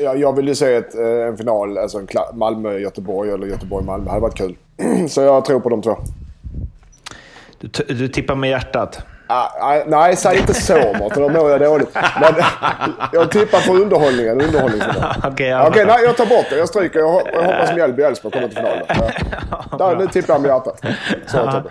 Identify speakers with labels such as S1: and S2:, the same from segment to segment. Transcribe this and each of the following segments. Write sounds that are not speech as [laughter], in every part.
S1: jag, jag vill ju se ett, eh, en final, alltså en Malmö-Göteborg eller Göteborg-Malmö. Det hade varit kul. [clears throat] Så jag tror på de två.
S2: Du, du tippar med hjärtat?
S1: Ah, ah, nej, säg inte så Mårten. Då mår jag dåligt. Men [laughs] jag tippar på underhållningen. underhållningen. [laughs]
S2: Okej, okay,
S1: jag, okay, nej, jag tar bort det. Jag stryker. Jag, jag hoppas Mjällby Elfsborg kommer till finalen. [laughs] Där, nu tippar jag med hjärtat. Så,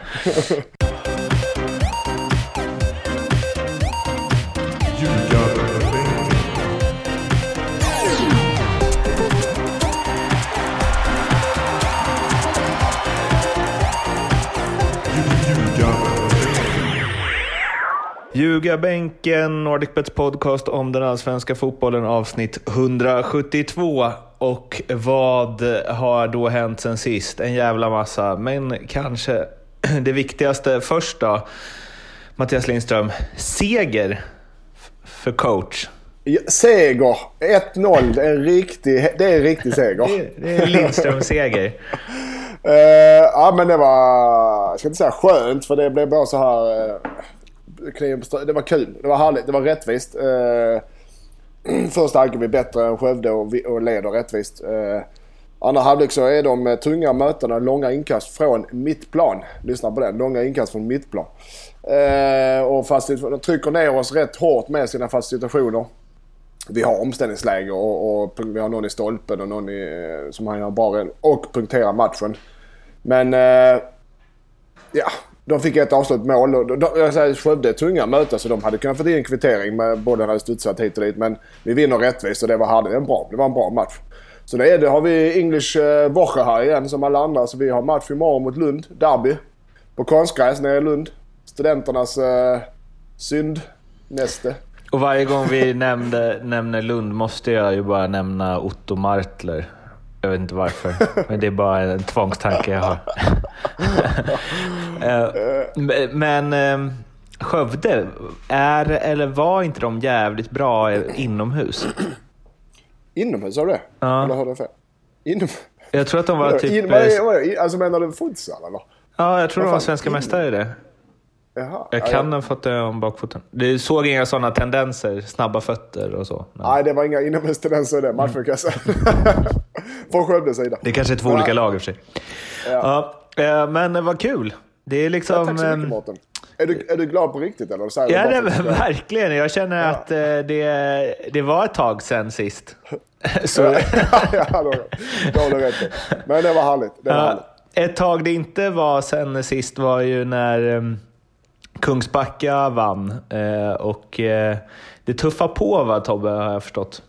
S2: Ljugarbänken, NordicBets podcast om den allsvenska fotbollen avsnitt 172. Och vad har då hänt sen sist? En jävla massa, men kanske [clears throat] det viktigaste först då. Mattias Lindström, seger för coach.
S1: Ja, seger! 1-0, det är en riktig, det är en riktig seger.
S2: det, är Lindströms seger.
S1: uh, [laughs] ja men det var, jag ska inte säga skönt för det blev bara så här... Uh, kniven på Det var kul. Det var härligt. Det var rättvist. Eh, [clears throat] första halvlek är bättre än Skövde och, och leder rättvist. Eh, andra halvlek så är de eh, tunga mötena långa inkast från mittplan. Lyssna på det. Långa inkast från mittplan. Eh, och fast de trycker ner oss rätt hårt med sina fasta situationer. Vi har omställningsläge och, och, vi har någon i stolpen och någon i, eh, som han gör bra och punkterar matchen. Men eh, ja, de fick ett avslut mål. Och de, jag säger, Skövde är tunga möten så de hade kunnat få in en kvittering. Med, båda hade studsat hit och dit. Men vi vinner rättvist och det var, hade en bra, det var en bra match. Så det, är, det har vi English eh, Woche här igen som alla andra. Så vi har match imorgon mot Lund. Derby. På konstgräs nere i Lund. Studenternas eh, syndnäste.
S2: Och varje gång vi [laughs] nämnde, nämner Lund måste jag ju bara nämna Otto Martler. Jag vet inte varför, men det är bara en tvångstanke jag har. Eh, men ehm, Skövde, är eller var inte de jävligt bra inomhus?
S1: Inomhus, sa du det? Ja. Eller hörde jag fel? Inom...
S2: Jag tror att de var typ... In,
S1: vad är, vad är, alltså menar du futsal eller?
S2: Ja, jag tror de var svenska mästare i det. Jaha, jag kan ha fått det om bakfoten. Du såg inga sådana tendenser? Snabba fötter och så?
S1: Nej, Nej det var inga inomhustendenser i den matchen kan jag säga. [laughs] Från Skövdes sida.
S2: Det kanske är två olika lag i och för sig. Ja. ja. Eh, men vad kul. Det är liksom... Ja,
S1: tack så mycket ehm, Mårten. Är du, är du glad på riktigt eller?
S2: Så ja, det, [laughs] verkligen. Jag känner ja. att eh, det, det var ett tag sedan sist. [laughs]
S1: så. ja, ja, då har du rätt Men det var härligt. Det var härligt.
S2: Ett tag det inte var sen sist var ju när Kungsbacka vann. Eh, och eh, det tuffar på va Tobbe, har jag förstått?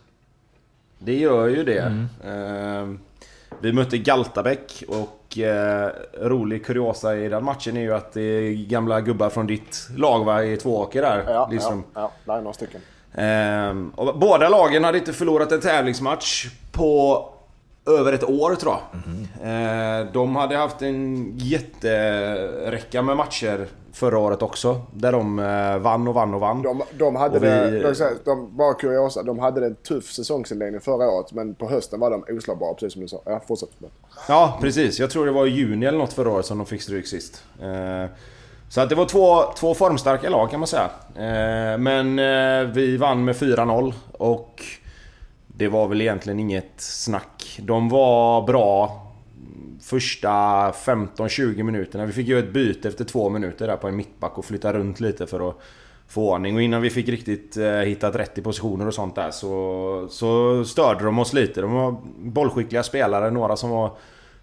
S3: Det gör ju det. Mm. Eh, vi mötte Galtabäck och eh, rolig kuriosa i den matchen är ju att det är gamla gubbar från ditt lag va, i Tvååker där.
S1: Ja, liksom. ja, ja, några stycken.
S3: Eh, och båda lagen hade inte förlorat en tävlingsmatch på över ett år tror jag. Mm. Eh, de hade haft en jätteräcka med matcher förra året också. Där de eh, vann och vann och vann.
S1: De, de hade och det, vi... de, de, bara kuriosa, de hade en tuff säsongsinledning förra året men på hösten var de oslagbara precis som du sa. Ja, fortsätt.
S3: Ja, precis. Jag tror det var i juni eller något förra året som de fick stryk sist. Eh, så att det var två, två formstarka lag kan man säga. Eh, men vi vann med 4-0 och det var väl egentligen inget snack. De var bra första 15-20 minuterna. Vi fick ju ett byte efter två minuter där på en mittback och flytta runt lite för att få ordning. Och innan vi fick riktigt eh, hittat rätt i positioner och sånt där så, så störde de oss lite. De var bollskickliga spelare, några som var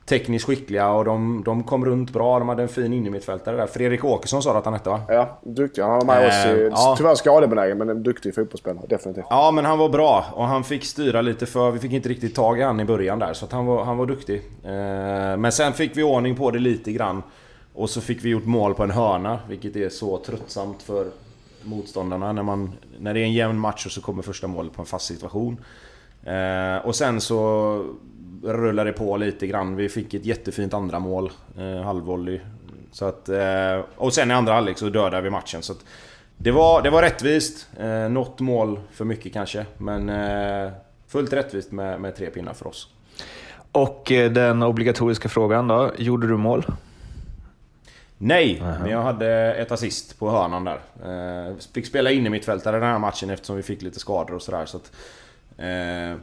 S3: tekniskt skickliga och de, de kom runt bra. De hade en fin innermittfältare där. Fredrik Åkesson sa du att han hette va?
S1: Ja, duktig. Han var med oss. Eh, ja. Tyvärr skadebenägen men en duktig fotbollsspelare. Definitivt.
S3: Ja, men han var bra. Och han fick styra lite för... Vi fick inte riktigt tag i han i början där. Så han, var, han var duktig. Eh, men sen fick vi ordning på det lite grann. Och så fick vi gjort mål på en hörna. Vilket är så tröttsamt för motståndarna. När, man, när det är en jämn match och så kommer första målet på en fast situation. Eh, och sen så rullade på lite grann. Vi fick ett jättefint andra mål, eh, halvvolley. Så att, eh, och sen i andra halvlek så dödade vi matchen. Så det, var, det var rättvist. Eh, något mål för mycket kanske, men eh, fullt rättvist med, med tre pinnar för oss.
S2: Och eh, den obligatoriska frågan då, gjorde du mål?
S3: Nej, uh -huh. men jag hade ett assist på hörnan där. Eh, fick spela in i mittfältare den här matchen eftersom vi fick lite skador och sådär. Så Eh,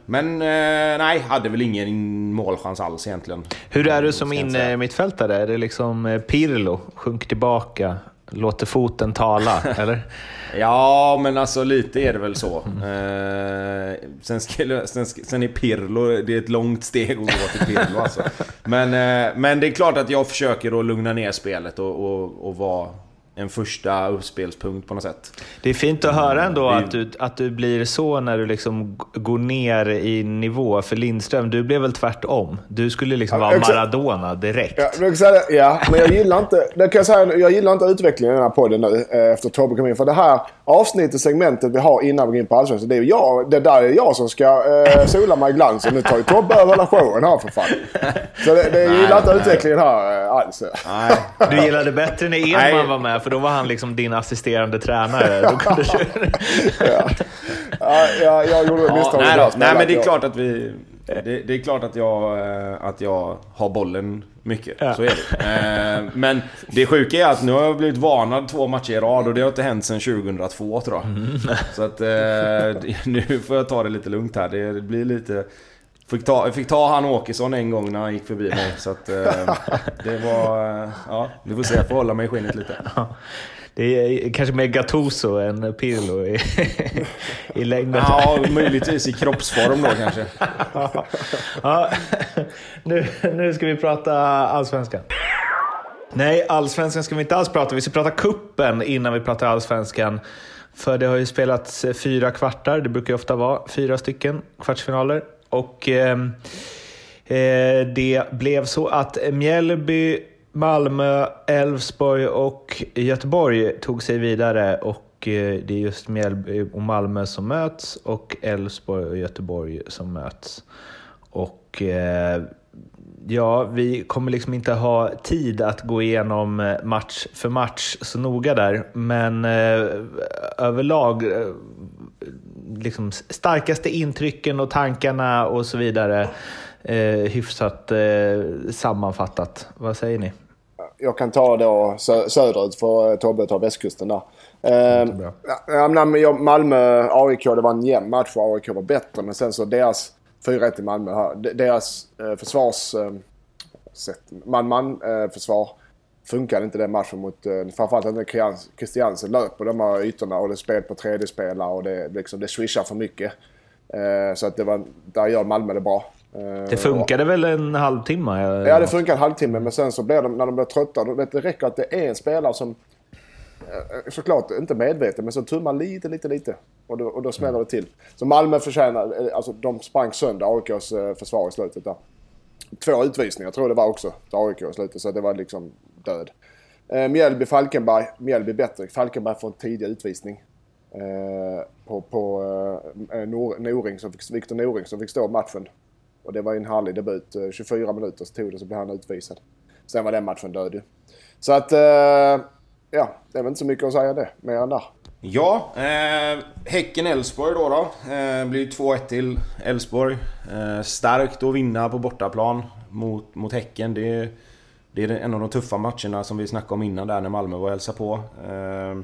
S3: men eh, nej, hade väl ingen målchans alls egentligen.
S2: Hur är du som inne mittfältare? Är det liksom eh, Pirlo, sjunk tillbaka, låter foten tala, [laughs] eller?
S3: Ja, men alltså lite är det väl så. Eh, sen, skulle, sen, sen är Pirlo, det är ett långt steg att gå till Pirlo alltså. [laughs] Men, eh, men det är klart att jag försöker att lugna ner spelet och, och, och vara en första uppspelspunkt på något sätt.
S2: Det är fint att höra ändå mm, att, du, att du blir så när du liksom går ner i nivå. För Lindström, du blev väl tvärtom? Du skulle liksom ja, vara Maradona direkt.
S1: Ja, men, ja, men jag gillar inte, det kan jag, säga, jag gillar inte utvecklingen i den här podden nu eh, efter Tobbe kom in. För det här avsnittet, segmentet vi har innan vi går in på Allsvenskan. Det, är jag, det där är jag som ska eh, sola mig i glansen. Nu tar ju Tobbe över hela showen här för fan. Så det, det, jag gillar inte utvecklingen här eh, alls.
S2: Nej. Du gillade bättre när Edman var med för då var han liksom din assisterande tränare. Då kunde du...
S1: ja. Ja, ja, jag gjorde ja, misstag.
S3: Nej, nej men det är klart att vi... Det, det, är klart att jag, eh, att jag har bollen mycket. Ja. Så är det. Eh, men det sjuka är att nu har jag blivit varnad två matcher i rad och det har inte hänt sedan 2002 tror jag. Mm. Så att eh, nu får jag ta det lite lugnt här. Det blir lite... Fick ta, fick ta han Åkesson en gång när han gick förbi mig. Så att det var... Ja, vi får se. Jag får hålla mig i skinnet lite.
S2: Det är kanske mer Gattuso än Pirlo i, i längden.
S3: Ja, möjligtvis i kroppsform då kanske.
S2: ja, nu, nu ska vi prata allsvenskan. Nej, allsvenskan ska vi inte alls prata Vi ska prata kuppen innan vi pratar allsvenskan. För det har ju spelats fyra kvartar, det brukar ju ofta vara fyra stycken kvartsfinaler. Och eh, eh det blev så att Mjällby Malmö, Elfsborg och Göteborg tog sig vidare och eh, det är just Mjällby och Malmö som möts och Elfsborg och Göteborg som möts. Och eh, ja, vi kommer liksom inte ha tid att gå igenom eh, match för match så noga där, men överlag liksom starkaste intrycken och tankarna och så vidare hyfsat sammanfattat. Vad säger ni?
S1: Jag kan ta då sö söderut för Tobbe tar västkusten där. Eh, ja, men Malmö, AIK, det var en jämn match och AIK var bättre. Men sen så deras 4-1 i Malmö här. Deras eh, försvars... Eh, man-man eh, försvar funkade inte den matchen mot... Eh, framförallt inte Christiansen löp på de här ytorna och det spel på tredje spelare och det, liksom, det swishar för mycket. Eh, så att det var, där gör Malmö det bra.
S2: Eh, det funkade väl en halvtimme?
S1: Ja, det funkade en halvtimme. Men sen så blir de, när de blir trötta, då, det räcker att det är en spelare som eh, såklart inte medveten, men som tummar lite, lite, lite. Och då, och då smäller det till. Så Malmö förtjänar, eh, alltså de sprang sönder AIKs försvar i slutet där. Två utvisningar tror jag det var också till AIK i slutet, så det var liksom död. Mjällby, Falkenberg. Mjällby bättre. Falkenberg får en tidig utvisning. på på Noring som fick, Viktor Noring som fick stå matchen. Och det var en härlig debut. Eh, 24 minuter så tog det så blev han utvisad. Sen var den matchen död ju. Så att, eh, ja, det är väl inte så mycket att säga det, mer än där.
S3: Ja, eh, Häcken-Elfsborg då. då. Eh, blir 2-1 till Elfsborg. Eh, starkt att vinna på bortaplan mot, mot Häcken. Det, det är en av de tuffa matcherna som vi snackade om innan där när Malmö var och hälsade på. Eh,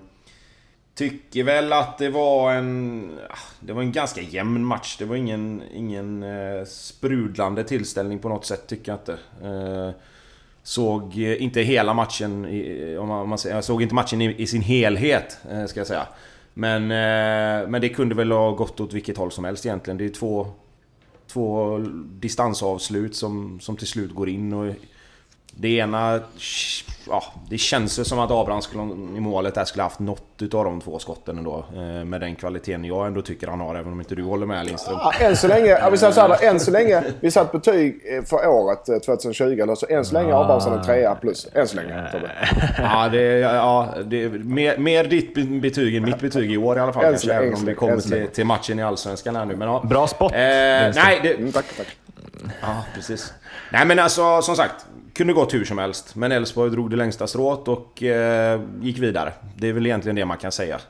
S3: Tycker väl att det var en... Ah, det var en ganska jämn match. Det var ingen, ingen eh, sprudlande tillställning på något sätt, tycker jag inte. Eh, såg inte hela matchen, om man, säger, jag såg inte matchen i, i sin helhet, eh, ska jag säga. Men, men det kunde väl ha gått åt vilket håll som helst egentligen. Det är två, två distansavslut som, som till slut går in. Och det ena... Ja, det känns ju som att Abraham skulle, i målet där skulle haft något utav de två skotten ändå. Eh, med den kvaliteten jag ändå tycker han har, även om inte du håller med Lindström.
S1: Ja, än så länge, vill säga så här, än så länge, vi satt betyg eh, för året 2020, eh, eller så än så länge Abrahamsson en trea plus. Än så länge.
S3: Ja, det, ja, det är mer, mer ditt betyg än mitt betyg i år i alla fall. Än kanske, även om vi kommer till, till, matchen i Allsvenskan här nu. Men, ja.
S2: Bra spot. Eh,
S3: nej, det, mm, tack, tack. Ja, precis. Nej men alltså, som sagt kunde gått hur som helst. Men Elfsborg drog det längsta strået och eh, gick vidare. Det är väl egentligen det man kan säga.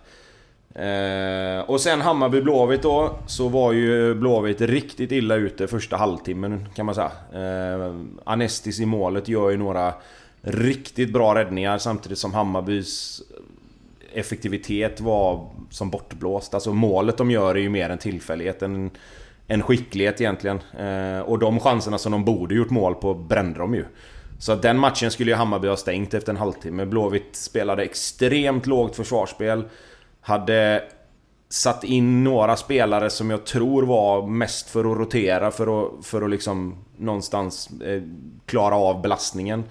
S3: Eh, och sen Hammarby-Blåvitt då, så var ju Blåvitt riktigt illa ute första halvtimmen kan man säga. Eh, Anestis i målet gör ju några riktigt bra räddningar samtidigt som Hammarbys effektivitet var som bortblåst. Alltså målet de gör är ju mer en tillfällighet. En, skicklighet egentligen. Eh, och de chanserna som de borde gjort mål på brände de ju. Så den matchen skulle ju Hammarby ha stängt efter en halvtimme. Blåvitt spelade extremt lågt försvarsspel. Hade satt in några spelare som jag tror var mest för att rotera för att, för att liksom någonstans eh, klara av belastningen.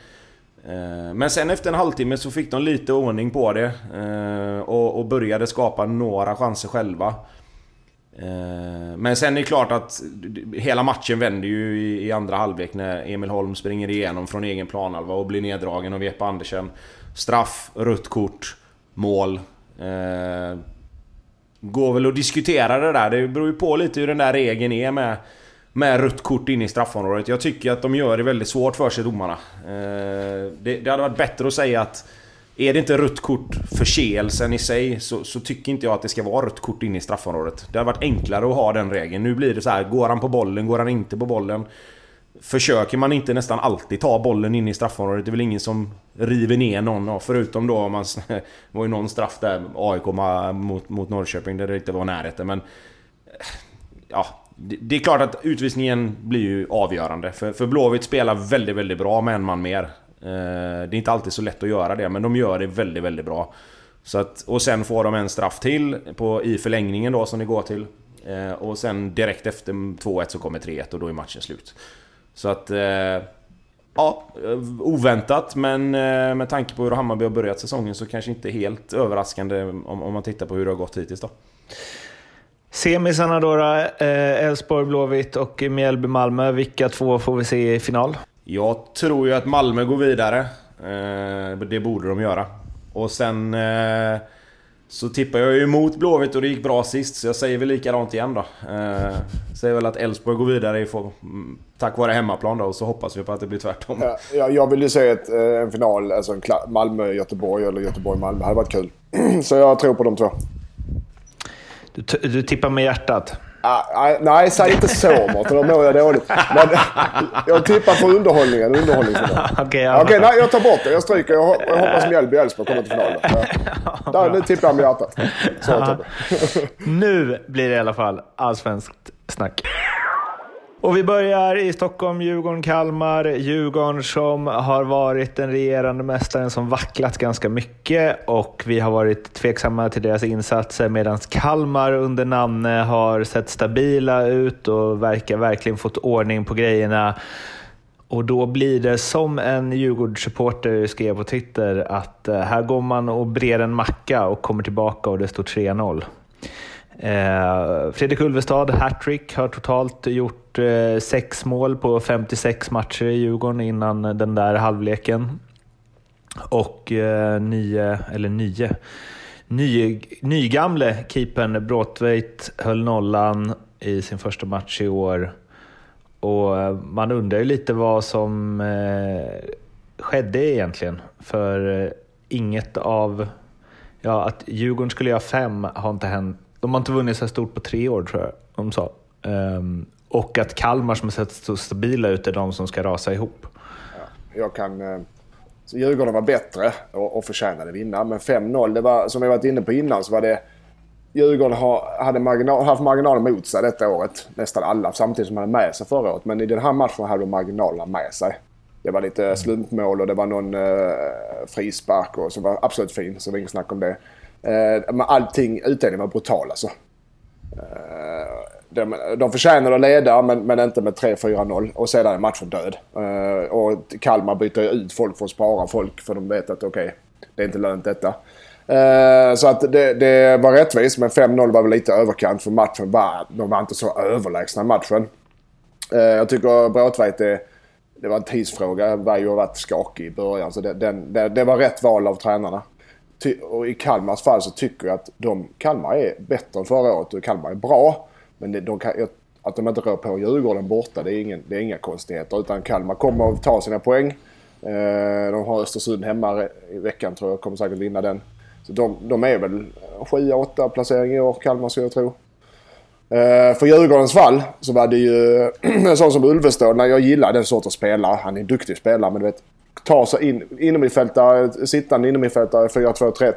S3: Eh, men sen efter en halvtimme så fick de lite ordning på det eh, och började skapa några chanser själva. Eh, men sen är det klart att hela matchen vänder ju i andra halvlek när Emil Holm springer igenom från egen planhalva och blir neddragen av Jeppe Andersen. Straff, rött kort, mål. Eh, går väl att diskutera det där. Det beror ju på lite hur den där regeln är med med rött kort in i straffområdet. Jag tycker att de gör det väldigt svårt för sig, domarna. Eh, det, det hade varit bättre att säga att är det inte rött kort förseelsen i sig så, så, tycker inte jag att det ska vara rött kort inne i straffområdet. Det hade varit enklare att ha den regeln. Nu blir det så här, går han på bollen, går han inte på bollen? Försöker man inte nästan alltid ta bollen in i straffområdet? Det är väl ingen som river ner någon förutom då om man... [laughs] Det var ju någon straff där, AIK mot, mot Norrköping, där det inte var närheten men... Eh, ja, det är klart att utvisningen blir ju avgörande. För, för Blåvitt spelar väldigt, väldigt bra med en man mer. Eh, det är inte alltid så lätt att göra det, men de gör det väldigt, väldigt bra. Så att, och sen får de en straff till på, i förlängningen då som det går till. Eh, och sen direkt efter 2-1 så kommer 3-1 och då är matchen slut. Så att... Eh, ja, oväntat men eh, med tanke på hur Hammarby har börjat säsongen så kanske inte helt överraskande om, om man tittar på hur det har gått hittills då.
S2: Semisarna då, eh, Elfsborg, Blåvitt och Mjällby-Malmö. Vilka två får vi se i final?
S3: Jag tror ju att Malmö går vidare. Eh, det borde de göra. Och sen eh, så tippar jag ju emot Blåvitt och det gick bra sist, så jag säger väl likadant igen då. Eh, säger väl att Elfsborg går vidare mm, tack vare hemmaplan då, och så hoppas vi på att det blir tvärtom.
S1: Ja, jag vill ju se ett, en final, alltså en Malmö-Göteborg eller Göteborg-Malmö. Det hade varit kul. [clears throat] så jag tror på de två.
S2: Du, du tippar med hjärtat?
S1: Ah, nej, säg inte så Mårten. Då mår jag dåligt. Men [laughs] jag tippar för underhållningen. [laughs] Okej,
S2: okay,
S1: okay, nej, jag tar bort det. Jag stryker. Jag, hoppas Mjällby och Elfsborg kommer till finalen. [laughs] Ja. Där, nu tippar jag med hjärtat. Så,
S2: nu blir det i alla fall allsvenskt snack. Och vi börjar i Stockholm, Djurgården, Kalmar. Djurgården som har varit den regerande mästaren som vacklat ganska mycket och vi har varit tveksamma till deras insatser medan Kalmar under Nanne har sett stabila ut och verkar verkligen fått ordning på grejerna. Och då blir det som en Djurgårdssupporter skrev på Twitter att eh, här går man och brer en macka och kommer tillbaka och det står 3-0. Eh, Fredrik Ulvestad, hattrick, har totalt gjort eh, sex mål på 56 matcher i Djurgården innan den där halvleken. Och eh, nio, eller nio, ny, nygamle keepern Bråtveit höll nollan i sin första match i år. Och man undrar ju lite vad som skedde egentligen. För inget av... Ja, att Djurgården skulle göra fem har inte hänt de har inte vunnit så stort på tre år tror jag de sa. Um, och att Kalmar som har sett så stabila ut är de som ska rasa ihop.
S1: Ja, jag kan... Eh, så Djurgården var bättre och, och förtjänade vinna. Men 5-0, det var som vi varit inne på innan så var det... Djurgården har, hade marginal, haft marginalen mot sig detta året. Nästan alla, samtidigt som de hade med sig förra året. Men i den här matchen hade de marginalerna med sig. Det var lite slumpmål och det var någon eh, frispark och som var absolut fin, så det var inget snack om det. Eh, allting, utdelningen var brutal alltså. Eh, de, de förtjänade att leda men, men inte med 3-4-0 och sedan är matchen död. Eh, och Kalmar byter ut folk för att spara folk för de vet att okej, okay, det är inte lönt detta. Eh, så att det, det var rättvist men 5-0 var väl lite överkant för matchen var, de var inte så överlägsna matchen. Eh, jag tycker Bråtveit det var en tidsfråga. Varje har varit skakig i början. Så det, den, det, det, var rätt val av tränarna och i Kalmars fall så tycker jag att de, Kalmar är bättre än förra året och Kalmar är bra. Men de, de kan, att de inte rör på Djurgården borta, det är, ingen, det är inga konstigheter. Utan Kalmar kommer att ta sina poäng. Eh, de har Östersund hemma i veckan tror jag, kommer säkert vinna den. Så de, de är väl 7-8 placering i år, Kalmar skulle jag tro. Eh, för Djurgårdens fall så var det ju [clears throat] en sån som Ulvestad, när jag gillar den sortens spelare. Han är en duktig spelare men du vet, ta sig in, innermittfältare, sittande innermittfältare 4-2-3-1.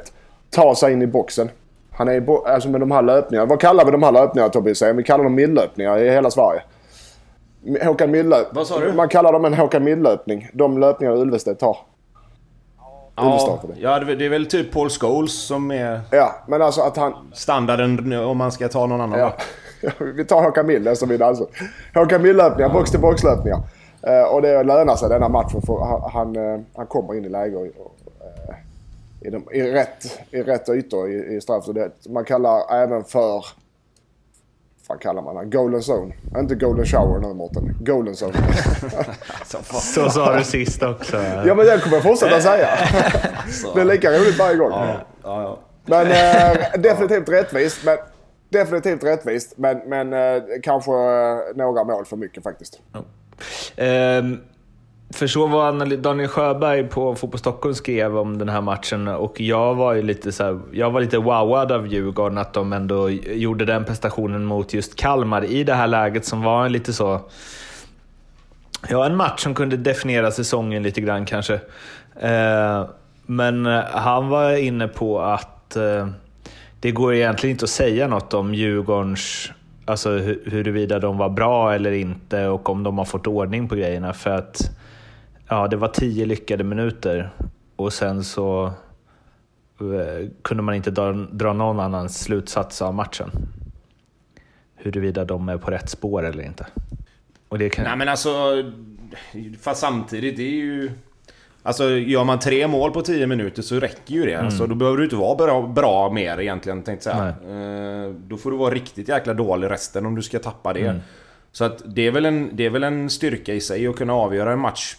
S1: Ta sig in i boxen. Han är bo- alltså med de här löpningarna. Vad kallar vi de här löpningarna Tobias? Vi kallar dem millöpningar i hela Sverige. Håkan Millöp.
S3: Vad sa du?
S1: Man kallar dem en Håkan Mill-löpning. De löpningar Ulvestedt. Ulvestad
S3: Ja,
S1: det.
S3: ja, det är väl typ Paul Scholes som är
S1: Ja, men alltså att han...
S3: standarden om man ska ta någon annan.
S1: Ja. [laughs] Vi tar Håkan Mill som vi dansar. Håkan Mill-löpningar, box-till-box-löpningar. Eh, och det lönar sig denna matchen för han, han, eh, kommer in i läge och, och, eh, i, de, i, rätt, i rätt ytor i, i straff. Så det, man kallar även för... Vad kallar man det? Golden zone. Inte golden shower nu Mårten. Golden zone. [laughs]
S2: Så sa du sist också.
S1: ja men det kommer jag fortsätta säga. [laughs] det är lika roligt varje gång.
S3: Ja, ja, ja.
S1: Men eh, definitivt rättvist. Men, definitivt rättvist. Men, men eh, kanske eh, några mål för mycket faktiskt.
S2: Ehm, för så var Daniel Sjöberg på Fotboll Stockholm skrev om den här matchen och jag var ju lite, så här, jag var lite wowad av Djurgården att de ändå gjorde den prestationen mot just Kalmar i det här läget som var en lite så... Ja, en match som kunde definiera säsongen lite grann kanske. Ehm, men eh, han var inne på att eh, det går egentligen inte att säga något om Djurgårdens, alltså huruvida de var bra eller inte och om de har fått ordning på grejerna. För att ja, det var tio lyckade minuter och sen så eh, kunde man inte dra, dra någon annan slutsats av matchen. Huruvida de är på rätt spår eller inte. Och det kan...
S3: Nej men alltså... Fast samtidigt, det är ju... Alltså gör man tre mål på 10 minuter så räcker ju det. Alltså, då behöver du inte vara bra, bra mer egentligen tänkte jag. Eh, Då får du vara riktigt jäkla dålig resten om du ska tappa det. Så att det är, väl en, det är väl en styrka i sig att kunna avgöra en match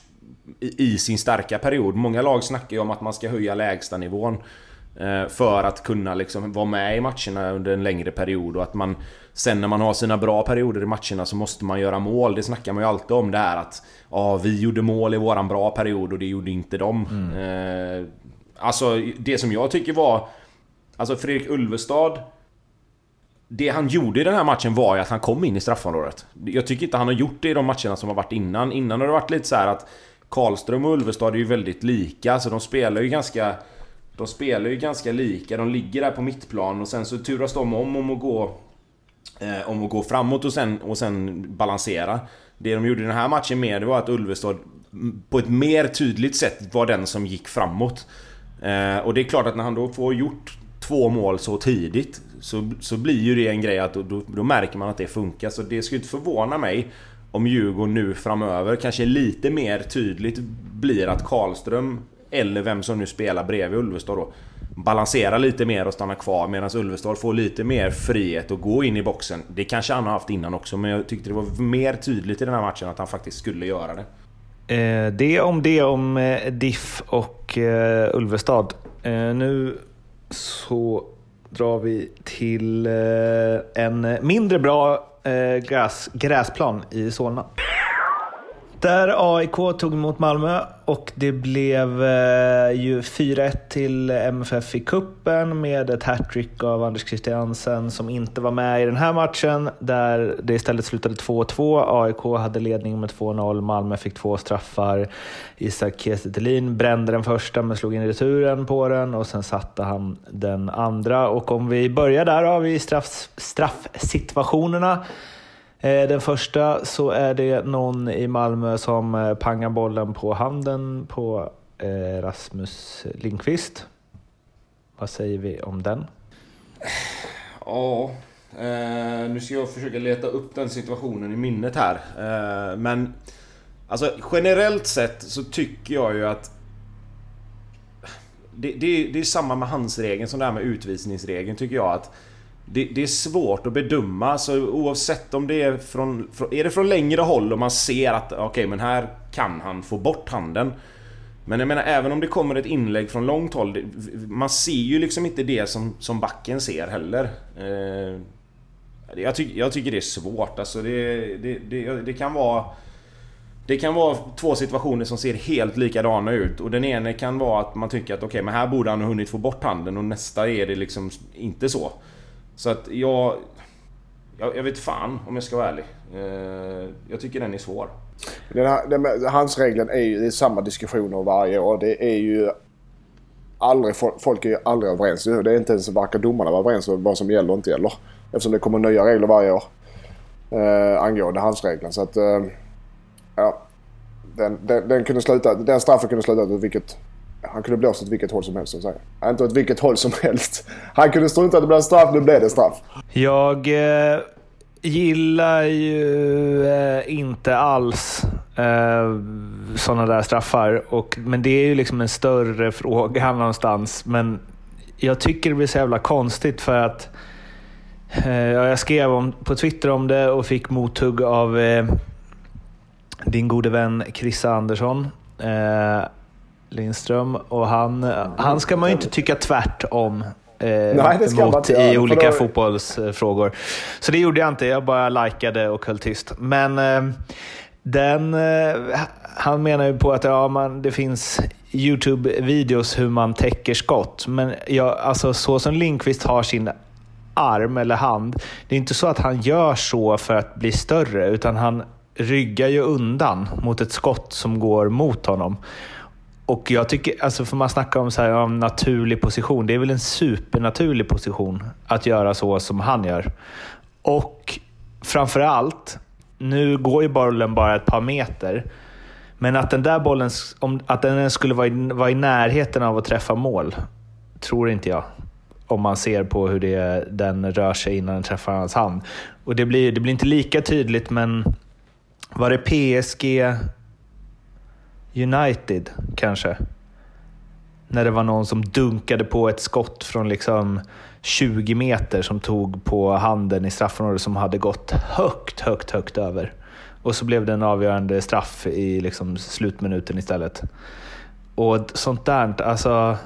S3: i, i sin starka period. Många lag snackar ju om att man ska höja lägstanivån. Eh, För att kunna liksom vara med i matcherna under en längre period och att man Sen när man har sina bra perioder i matcherna så måste man göra mål. Det snackar man ju alltid om det här att Ja, vi gjorde mål i våran bra period och det gjorde inte de. Eh, Alltså det som jag tycker var Alltså Fredrik Ulvestad det han gjorde i den här matchen var ju att han kom in i straffområdet. Jag tycker inte han har gjort det i de matcherna som har varit innan. Innan har det varit lite så här att Karlström och Ulvestad är ju väldigt lika, så de spelar ju ganska... De spelar ju ganska lika, de ligger där på mittplan och sen så turas de om om att gå... Eh, om att gå framåt och sen, och sen balansera. Det de gjorde i den här matchen mer, det var att Ulvestad på ett mer tydligt sätt var den som gick framåt. Eh, och det är klart att när han då får gjort två mål så tidigt så, så blir ju det en grej att då, då, då märker man att det funkar. Så det skulle inte förvåna mig om Djurgården nu framöver kanske lite mer tydligt blir att Karlström eller vem som nu spelar bredvid Ulvestad då Balansera lite mer och stanna kvar medan Ulvestad får lite mer frihet att gå in i boxen. Det kanske han har haft innan också men jag tyckte det var mer tydligt i den här matchen att han faktiskt skulle göra det.
S2: Eh, det om det om eh, Diff och eh, Ulvestad. Eh, nu så drar vi till eh, en mindre bra eh, gräs, gräsplan i Solna. Där AIK tog emot Malmö och det blev eh, ju 4-1 till MFF i kuppen med ett hattrick av Anders Christiansen som inte var med i den här matchen där det istället slutade 2-2. AIK hade ledning med 2-0, Malmö fick två straffar. Isak Kiese Thelin brände den första men slog in returen på den och sen satte han den andra. Och om vi börjar där har vi straff, straffsituationerna. Eh, den första så är det någon i Malmö som eh, pangar bollen på handen på eh, Rasmus Lindqvist. Vad säger vi om den?
S3: Ja, eh, nu ska jag försöka leta upp den situationen i minnet här. Eh, men alltså generellt sett så tycker jag ju att det, det, det är samma med handsregeln som det här med utvisningsregeln tycker jag att det, det är svårt att bedöma, så oavsett om det är från, från... Är det från längre håll och man ser att okej men här kan han få bort handen. Men jag menar även om det kommer ett inlägg från långt håll, det, man ser ju liksom inte det som, som backen ser heller. Eh, jag, tycker, jag tycker det är svårt alltså. Det, det, det, det kan vara... Det kan vara två situationer som ser helt likadana ut och den ena kan vara att man tycker att okej men här borde han ha hunnit få bort handen och nästa är det liksom inte så. Så att jag... Jag, jag vet fan om jag ska vara ärlig. Eh, jag tycker den är svår.
S1: Den här, den, hans regeln är ju det är samma diskussioner varje år. Det är ju aldrig, folk är ju aldrig överens. Det är inte ens verkar domarna vara överens om vad som gäller och inte gäller. Eftersom det kommer nya regler varje år eh, angående handsregeln. Så att, eh, ja. Den, den, den, kunde sluta, den straffen kunde sluta åt vilket... Han kunde blåsa åt vilket håll som helst, så att säga. Inte åt vilket håll som helst. Han kunde strunta att det blev straff, nu blev det straff.
S2: Jag eh, gillar ju eh, inte alls eh, sådana där straffar. Och, men det är ju liksom en större fråga någonstans. Men jag tycker det blir så jävla konstigt för att eh, jag skrev om, på Twitter om det och fick mothugg av eh, din gode vän Chrissa Andersson. Eh, Lindström. Och han, han ska man ju inte tycka tvärt om. Eh, Nej, mot, i olika då... fotbollsfrågor. Så det gjorde jag inte. Jag bara likade och höll tyst. Men eh, den, eh, han menar ju på att ja, man, det finns YouTube-videos hur man täcker skott. Men ja, alltså, så som Linkvist har sin arm eller hand, det är inte så att han gör så för att bli större, utan han ryggar ju undan mot ett skott som går mot honom. Och jag tycker, alltså för man snackar om, så här, om naturlig position, det är väl en supernaturlig position att göra så som han gör. Och framför allt, nu går ju bollen bara ett par meter, men att den där bollen om, att den skulle vara i, vara i närheten av att träffa mål, tror inte jag. Om man ser på hur det, den rör sig innan den träffar hans hand. Och det blir, det blir inte lika tydligt, men var det PSG United kanske? När det var någon som dunkade på ett skott från liksom 20 meter som tog på handen i straffområdet som hade gått högt, högt, högt över. Och så blev det en avgörande straff i liksom slutminuten istället. Och sånt där, alltså...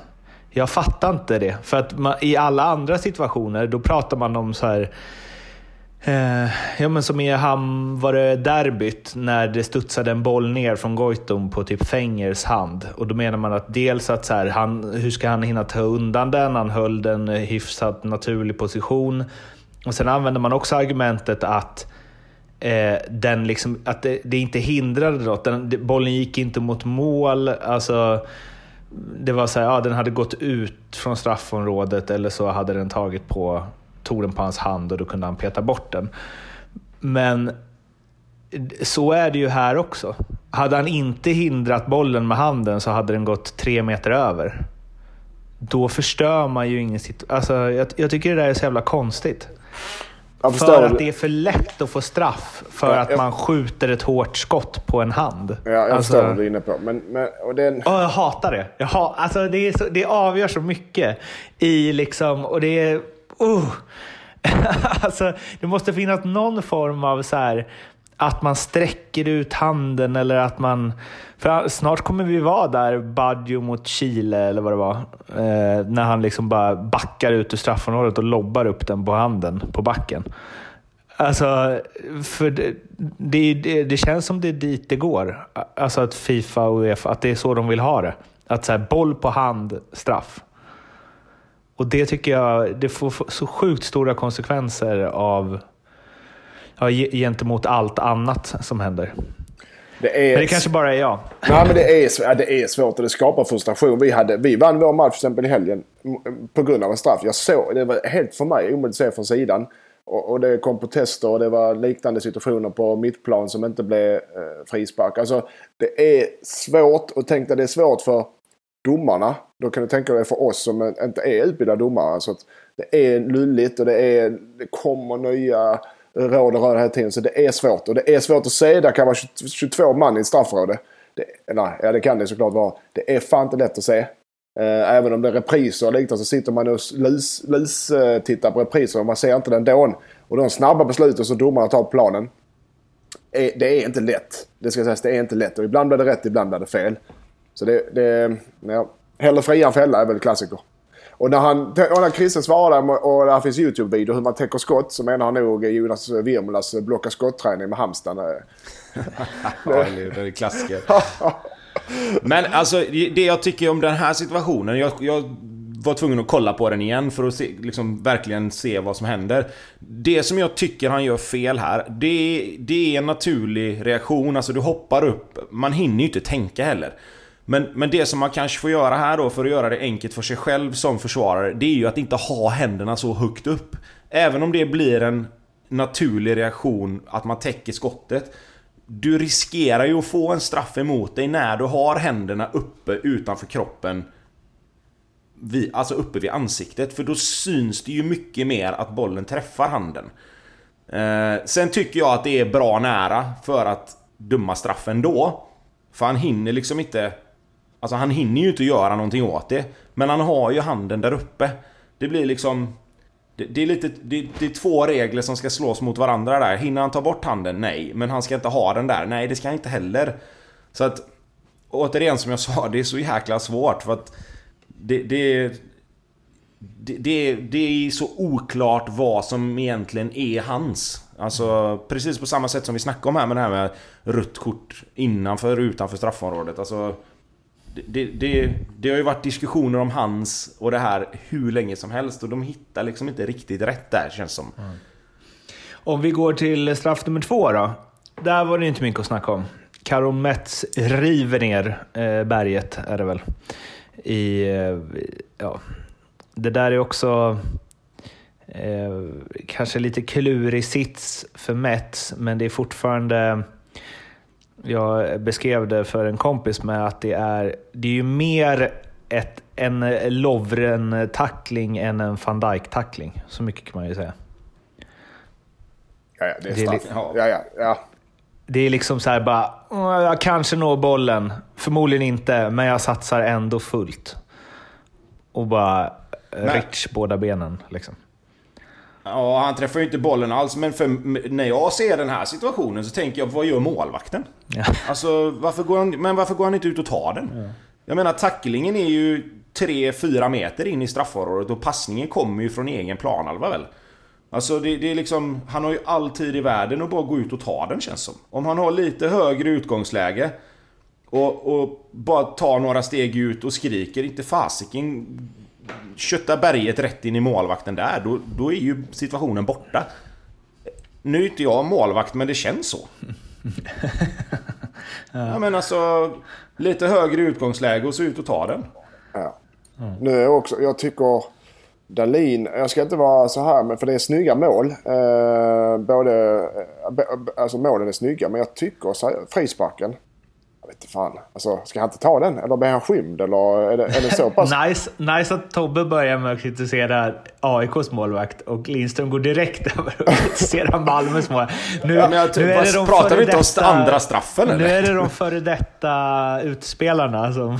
S2: Jag fattar inte det. För att man, i alla andra situationer, då pratar man om så här Eh, ja, men som i ham var det derbyt när det studsade en boll ner från Goitom på typ Fengers hand. Och då menar man att dels att så här, han, hur ska han hinna ta undan den? Han höll den hyfsat naturlig position. Och sen använder man också argumentet att eh, den liksom, att det, det, inte hindrade något. Den, bollen gick inte mot mål. Alltså, det var så här, ja, den hade gått ut från straffområdet eller så hade den tagit på tog den på hans hand och då kunde han peta bort den. Men så är det ju här också. Hade han inte hindrat bollen med handen så hade den gått tre meter över. Då förstör man ju ingen situation. Alltså, jag, jag, tycker det där är så jävla konstigt. För att det är för lätt att få straff för ja, att jag... man skjuter ett hårt skott på en hand.
S1: Ja, jag alltså... förstår vad du är inne på. Men, men, och den...
S2: oh, jag hatar det. Jag ha... alltså, det, är så, det avgör så mycket. i liksom, och det är oh! [laughs] alltså, det måste finnas någon form av så här, att man sträcker ut handen eller att man... För snart kommer vi vara där, Baggio mot Chile eller vad det var. Eh, när han liksom bara backar ut ur straffområdet och lobbar upp den på handen på backen. Alltså, för det, det, det, det, känns som det är dit det går. Alltså att Fifa och Uefa, att det är så de vill ha det. Att så här, boll på hand, straff. Och det tycker jag det får så sjukt stora konsekvenser av ja, gentemot allt annat som händer. Det är, men det kanske bara är jag.
S1: Nej, men det är, det är svårt och det skapar frustration. Vi, hade, vi vann vår match till exempel i helgen på grund av en straff. Jag såg, det var helt för mig omöjligt att se från sidan. Och, och, det kom protester och det var liknande situationer på mittplan som inte blev eh, frispark. Alltså, det är svårt och tänk dig det är svårt för domarna. Då kan du tänka dig för oss som inte är utbildade domare. Så att det är lulligt och det, är, det kommer nya råd och rör hela tiden. Så det är svårt. Och det är svårt att se. Det kan vara 22 man i ett Det, nej, ja det kan det såklart vara. Det är fan inte lätt att se. Eh, även om det är repriser och liknande så sitter man och lus-tittar på repriser och man ser inte den då. Och de snabba besluten som domarna tar på planen. det är inte lätt. Det ska sägas, det är inte lätt. Och ibland blir det rätt, ibland blir det fel. Så det... det ja. Hellre fria än fälla är väl klassiker. Och när, han, och när Christer svarar och där finns YouTube-video hur man täcker skott så menar han nog Jonas Virmulas eh, blocka skott-träning med Halmstad. Eh. [laughs]
S3: ja, det är klassiker. Men alltså det jag tycker om den här situationen. Jag, jag var tvungen att kolla på den igen för att se, liksom, verkligen se vad som händer. Det som jag tycker han gör fel här, det, det är en naturlig reaktion. Alltså du hoppar upp, man hinner ju inte tänka heller. Men, men det som man kanske får göra här då för att göra det enkelt för sig själv som försvarare, det är ju att inte ha händerna så högt upp. Även om det blir en naturlig reaktion att man täcker skottet. Du riskerar ju att få en straff emot dig när du har händerna uppe utanför kroppen. Vid, alltså uppe vid ansiktet, för då syns det ju mycket mer att bollen träffar handen. Eh, sen tycker jag att det är bra nära för att döma straffen då. För han hinner liksom inte... Alltså han hinner ju inte göra någonting åt det. Men han har ju handen där uppe. Det blir liksom... Det, det är lite... Det, det, är två regler som ska slås mot varandra där. Hinner han ta bort handen? Nej. Men han ska inte ha den där? Nej, det ska han inte heller. Så att... Återigen som jag sa, det är så jäkla svårt för att... Det, det, det, det, det är så oklart vad som egentligen är hans. Alltså precis på samma sätt som vi snackade om här med det här med rött kort innanför och utanför straffområdet. Alltså, det, det, det, har ju varit diskussioner om hans och det här hur länge som helst och de hittar liksom inte riktigt rätt där känns som. Mm.
S2: Om vi går till straff nummer två då. Där var det inte mycket att snacka om. Karon Metz river ner eh, berget, är det väl. I, eh, ja, det där är också eh, kanske lite klurig sits för Mets, men det är fortfarande... Jag beskrev det för en kompis med att det är, det är ju mer ett, en Lovren-tackling än en van Dijk-tackling. Så mycket kan man ju säga.
S1: Ja, ja det är straff. Ja, ja, ja.
S2: Det är liksom så här bara, jag kanske når bollen. Förmodligen inte, men jag satsar ändå fullt. Och bara Rich båda benen. Liksom.
S3: Ja, han träffar ju inte bollen alls, men för, när jag ser den här situationen så tänker jag, vad gör målvakten? Ja. Alltså, varför går han, men varför går han inte ut och tar den? Ja. Jag menar, tacklingen är ju 3-4 meter in i straffområdet och passningen kommer ju från egen planhalva väl? Alltså det, det, är liksom, han har ju all tid i världen att bara gå ut och ta den känns som. Om han har lite högre utgångsläge och, och bara tar några steg ut och skriker, inte fasiken köttar berget rätt in i målvakten där, då, då är ju situationen borta. Nu är inte jag målvakt, men det känns så. [laughs] ja. ja. men alltså, lite högre utgångsläge och så ut och ta den.
S1: Ja. Mm. Nu är jag också, jag tycker Dalin, jag ska inte vara så här, men för det är snygga mål. Eh, både, eh, alltså målen är snygga, men jag tycker frisparken inte fan. Alltså, ska han inte ta den? Eller blir han skymd? Eller är det, är det så pass? [laughs]
S2: nice, nice att Tobbe börjar med att kritisera AIKs målvakt och Lindström går direkt [laughs] över och kritiserar Malmös mål.
S3: Nu, ja, jag, nu är det de pratar vi inte om andra straffen
S2: eller? Nu är det de före detta utspelarna som [laughs]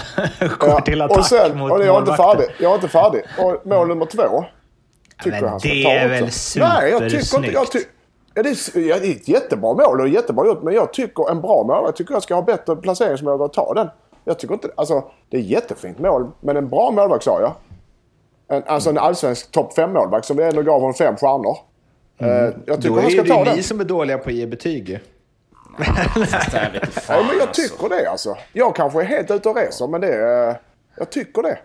S2: går ja, till attack
S1: och sen,
S2: mot
S1: och jag är inte färdig. Jag är inte färdig. Och mål nummer två.
S2: Tycker ja, han ska det ta är väl supersnyggt? Nej, jag tycker inte... Jag ty
S1: Ja, det, är, är ett jättebra mål och jättebra gjort. Men jag tycker en bra mål, jag tycker jag ska ha bättre placeringsmål att ta den. Jag tycker inte... Alltså, det är ett jättefint mål. Men en bra målvakt sa jag. En, alltså en allsvensk topp 5-målvakt som vi ändå gav honom fem stjärnor.
S2: Mm. Uh, jag tycker Då är det ni som är dåliga på att ge betyg [laughs]
S1: ja, men jag tycker det alltså. Jag kanske är helt ute och reser men det... Uh, jag tycker det.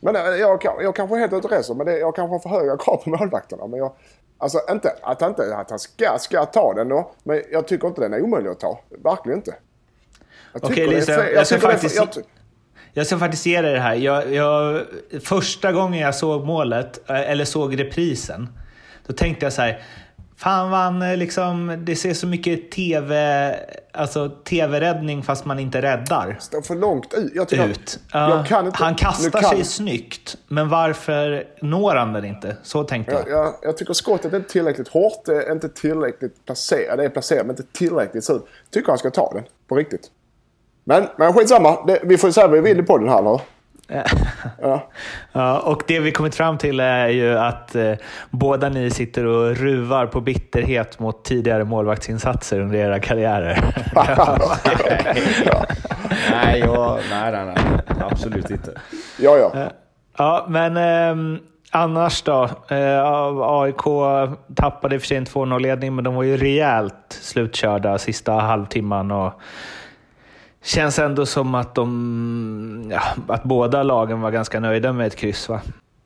S1: Men uh, jag, jag kanske är helt ute och reser men det, jag kanske har för höga krav på målvakterna. Men jag, Alltså inte att han, inte, att han ska, ska ta den då. Men jag tycker inte den är omöjlig att ta. Verkligen inte.
S2: Okej okay, Lisa, jag, jag, ska faktiskt, jag, jag ska faktiskt ge dig det här. Jag, jag, första gången jag såg målet, eh, eller såg reprisen, då tänkte jag så här. Fan han eh, liksom, det ser så mycket TV, alltså TV-räddning fast man inte räddar.
S1: Står för långt ut. Jag
S2: ut. Kan inte, han kastar sig snyggt, men varför når han den inte? Så tänkte jag.
S1: Jag, jag, jag tycker skottet är inte tillräckligt hårt, det är inte tillräckligt placerat. Det är placerat men inte tillräckligt så. Tycker han ska ta den, på riktigt. Men, men skitsamma, det, vi får säga vad vi vill i podden här nu. [laughs]
S2: ja. ja. Och det vi kommit fram till är ju att eh, båda ni sitter och ruvar på bitterhet mot tidigare målvaktsinsatser under era karriärer.
S3: ja. [laughs] nej, jag, nej, nej, nej, absolut inte.
S1: Ja, ja.
S2: Eh, ja, men eh, annars då? Eh, AIK tappade i och för sig en 2-0-ledning, men de var ju rejält slutkörda sista halvtimman. Och, Känns ändå som att, de, ja, att båda lagen var ganska nöjda med ett kryss va?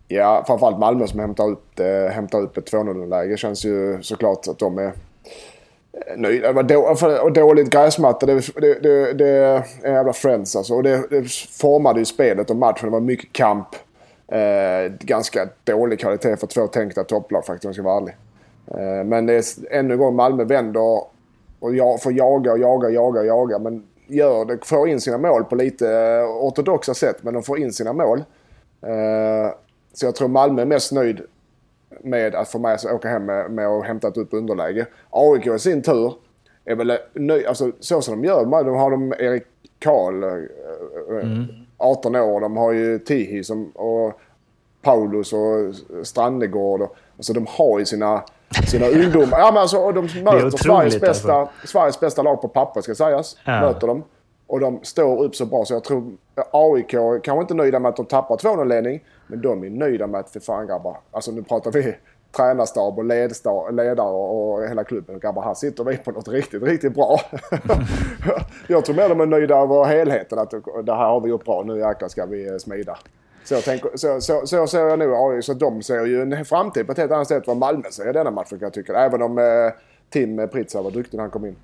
S1: Ja, framförallt Malmö som hämtar upp, eh, hämtar upp ett 2-0-läge känns ju såklart att de är... Eh, nöjda. Det var då, för, och dåligt gräsmatta. Det, det, det, det är en jävla friends alltså. Och det, det formade ju spelet och matchen. Det var mycket kamp. Eh, ganska dålig kvalitet för två tänkta topplag faktiskt om jag ska vara ärlig. Eh, men det är ännu en gång Malmö vänder och jag får jaga och jaga och jaga och jaga. Men gör det, får in sina mål på lite eh, ortodoxa sätt. Men de får in sina mål. Eh, så jag tror Malmö är mest nöjd med att få med sig åka hem med, med att hämta upp underläge. AIK i sin tur är väl nöjd. Alltså så som de gör. De har de Erik Karl, mm. 18 år. De har ju Tihi som, och Paulus och Strandegård. Och, alltså de har ju sina, sina ungdomar. Ja, men alltså, och de möter Sveriges bästa, alltså. Sveriges bästa lag på papper ska sägas. Ja. Möter dem. Och de står upp så bra så jag tror AIK kanske inte nöjda med att de tappar 2-0-ledning. Men de är nöjda med att, för fan grabbar. Alltså nu pratar vi [laughs] tränarstab och ledare och hela klubben. Grabbar, här sitter vi på något riktigt, riktigt bra. [laughs] [laughs] jag tror mer de är nöjda över helheten. Att det här har vi gjort bra. Nu jäklar ska vi eh, smida. Så, tänk, så, så, så ser jag nu Så de ser ju en framtid på ett helt annat sätt än vad Malmö ser i denna matchen kan jag tycka. Även om eh, Tim Pritsa var duktig när han kom in.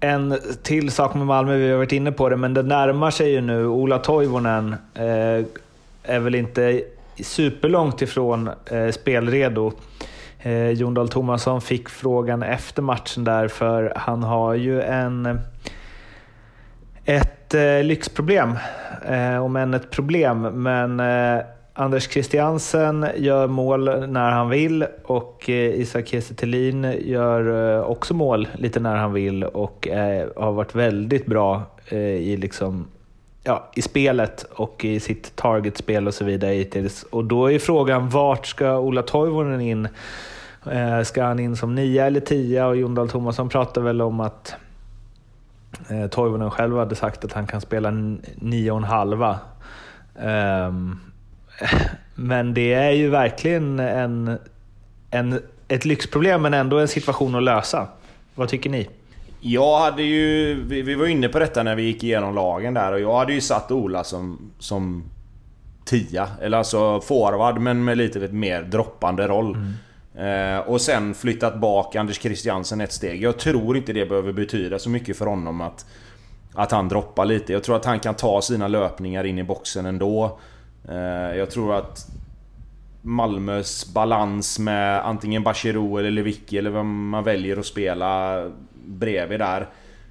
S2: En till sak med Malmö, vi har varit inne på det, men det närmar sig ju nu. Ola Toivonen eh, är väl inte superlångt ifrån eh, spelredo. Eh, Jon Dahl Tomasson fick frågan efter matchen där, för han har ju en, ett eh, lyxproblem. Eh, om än ett problem, men eh, Anders Christiansen gör mål när han vill och eh, Isak Kiese gör eh, också mål lite när han vill och eh, har varit väldigt bra eh, i, liksom, ja, i spelet och i sitt targetspel och så vidare hittills. Och då är frågan, vart ska Ola Toivonen in? Eh, ska han in som nia eller tia? Och Jon Dahl Tomasson pratar väl om att Toivonen själv hade sagt att han kan spela nio och en halva. Um, [laughs] men det är ju verkligen en, en, ett lyxproblem, men ändå en situation att lösa. Vad tycker ni?
S3: Jag hade ju... Vi, vi var inne på detta när vi gick igenom lagen där och jag hade ju satt Ola som, som tia. Eller alltså forward, men med lite mer droppande roll. Mm. Eh, och sen flyttat bak Anders Christiansen ett steg. Jag tror inte det behöver betyda så mycket för honom att, att han droppar lite. Jag tror att han kan ta sina löpningar in i boxen ändå. Eh, jag tror att Malmös balans med antingen Bachirou eller Lewicki eller vem man väljer att spela bredvid där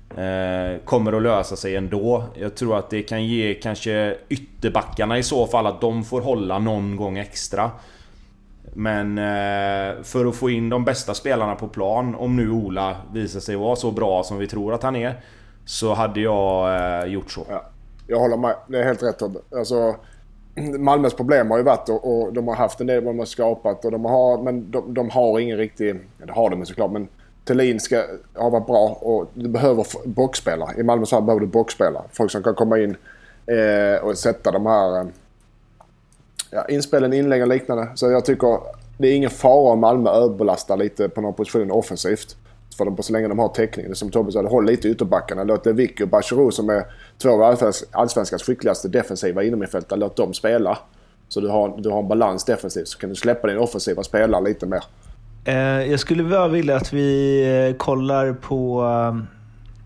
S3: eh, kommer att lösa sig ändå. Jag tror att det kan ge kanske ytterbackarna i så fall att de får hålla någon gång extra. Men eh, för att få in de bästa spelarna på plan, om nu Ola visar sig vara så bra som vi tror att han är, så hade jag eh, gjort så. Ja,
S1: jag håller med. Det är helt rätt Tobbe. Alltså, [clears throat] Malmös problem har ju varit och, och, de har haft en del vad de har skapat och de har, men de, de har ingen riktig, det har de såklart men Thelin ska ha varit bra och du behöver boxspelare. I Malmö så behöver du boxspelare. Folk som kan komma in eh, och sätta de här eh, ja, inspelen, inlägg och liknande. Så jag tycker det är ingen fara om Malmö överbelastar lite på någon position offensivt för dem så länge de har täckning. Det som Tobbe sa, håll lite ytterbackarna. Låt Vicky och Bachirou som är två av allsvenskans skickligaste defensiva innermittfältare, låt dem spela. Så du har, du har en balans defensivt så kan du släppa din offensiva spelare lite mer.
S2: Eh, jag skulle bara vilja att vi eh, kollar på... Ehm,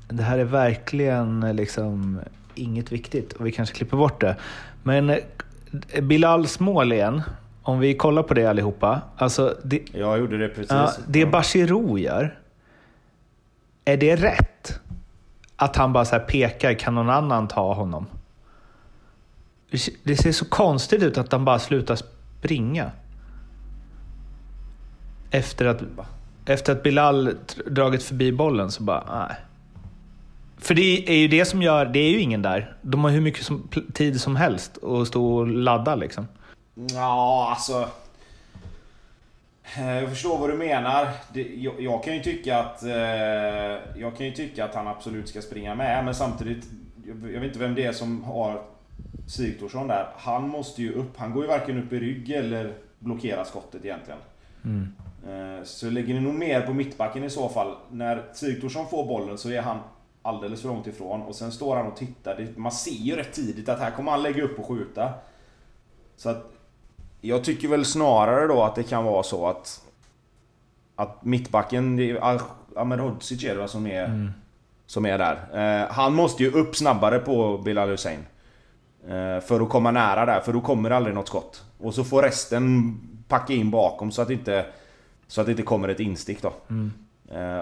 S2: det här är verkligen liksom inget viktigt och vi kanske klipper bort det. Men eh, Bilals mål igen. Om vi kollar på det allihopa. Alltså det,
S3: jag gjorde det precis.
S2: Ja, det Bachirou gör är det rätt? Att han bara så pekar, kan någon annan ta honom? Det ser så konstigt ut att han bara slutar springa. Efter att, efter att Bilal dragit förbi bollen så bara, nej. För det är ju det som gör, det är ju ingen där. De har hur mycket som, tid som helst att stå och ladda liksom.
S3: Ja, alltså. Eh, jag förstår vad du menar. Jag, kan ju tycka att... Eh, jag kan ju tycka att han absolut ska springa med, men samtidigt... Jag vet inte vem det är som har Sigthorsson där. Han måste ju upp. Han går ju varken upp i rygg eller blockerar skottet egentligen. Mm. Eh, så lägger ni nog mer på mittbacken i så fall. När Sigthorsson får bollen så är han alldeles för långt ifrån och sen står han och tittar. Man ser ju rätt tidigt att här kommer han lägga upp och skjuta. Så att jag tycker väl snarare då att det kan vara så att att mittbacken, Ah- Ahmed Hodzic är det som är, som är där. Eh, han måste ju upp snabbare på Bilal Hussein. Eh, för att komma nära där, för då kommer det aldrig något skott. Och så får resten packa in bakom så att inte, så att det inte kommer ett instick då. Eh,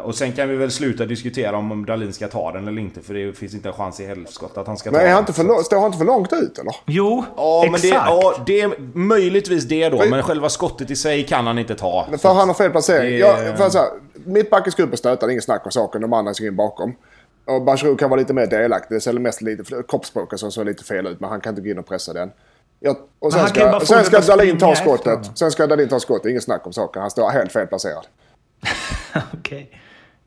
S3: och sen kan vi väl sluta diskutera om, Dahlin ska ta den eller inte, för det finns inte en chans i helskott att han ska ta
S1: Men är
S3: den.
S1: han inte för,
S3: Så-
S1: lo- står han inte för långt ut eller?
S2: Jo,
S3: Ja, men
S2: exakt.
S3: det, ja, det är möjligtvis det då,
S1: För-
S3: men själva skottet i sig kan han inte ta.
S1: Men för han har fel placering.
S3: Det-
S1: Jag, för så här, mittbacken ska upp och stöta, det är ingen snack om saken. De andra ska in bakom. Och Bachirou kan vara lite mer delaktig. Det ser mest lite kroppsspråket som ser lite fel ut, men han kan inte gå in och pressa den. Jag, och sen ska, sen ska
S2: att
S1: Dahlin ta skottet. Sen ska Dahlin ta skottet, ingen snack om saken. Han står helt fel placerad. [laughs]
S2: Okej.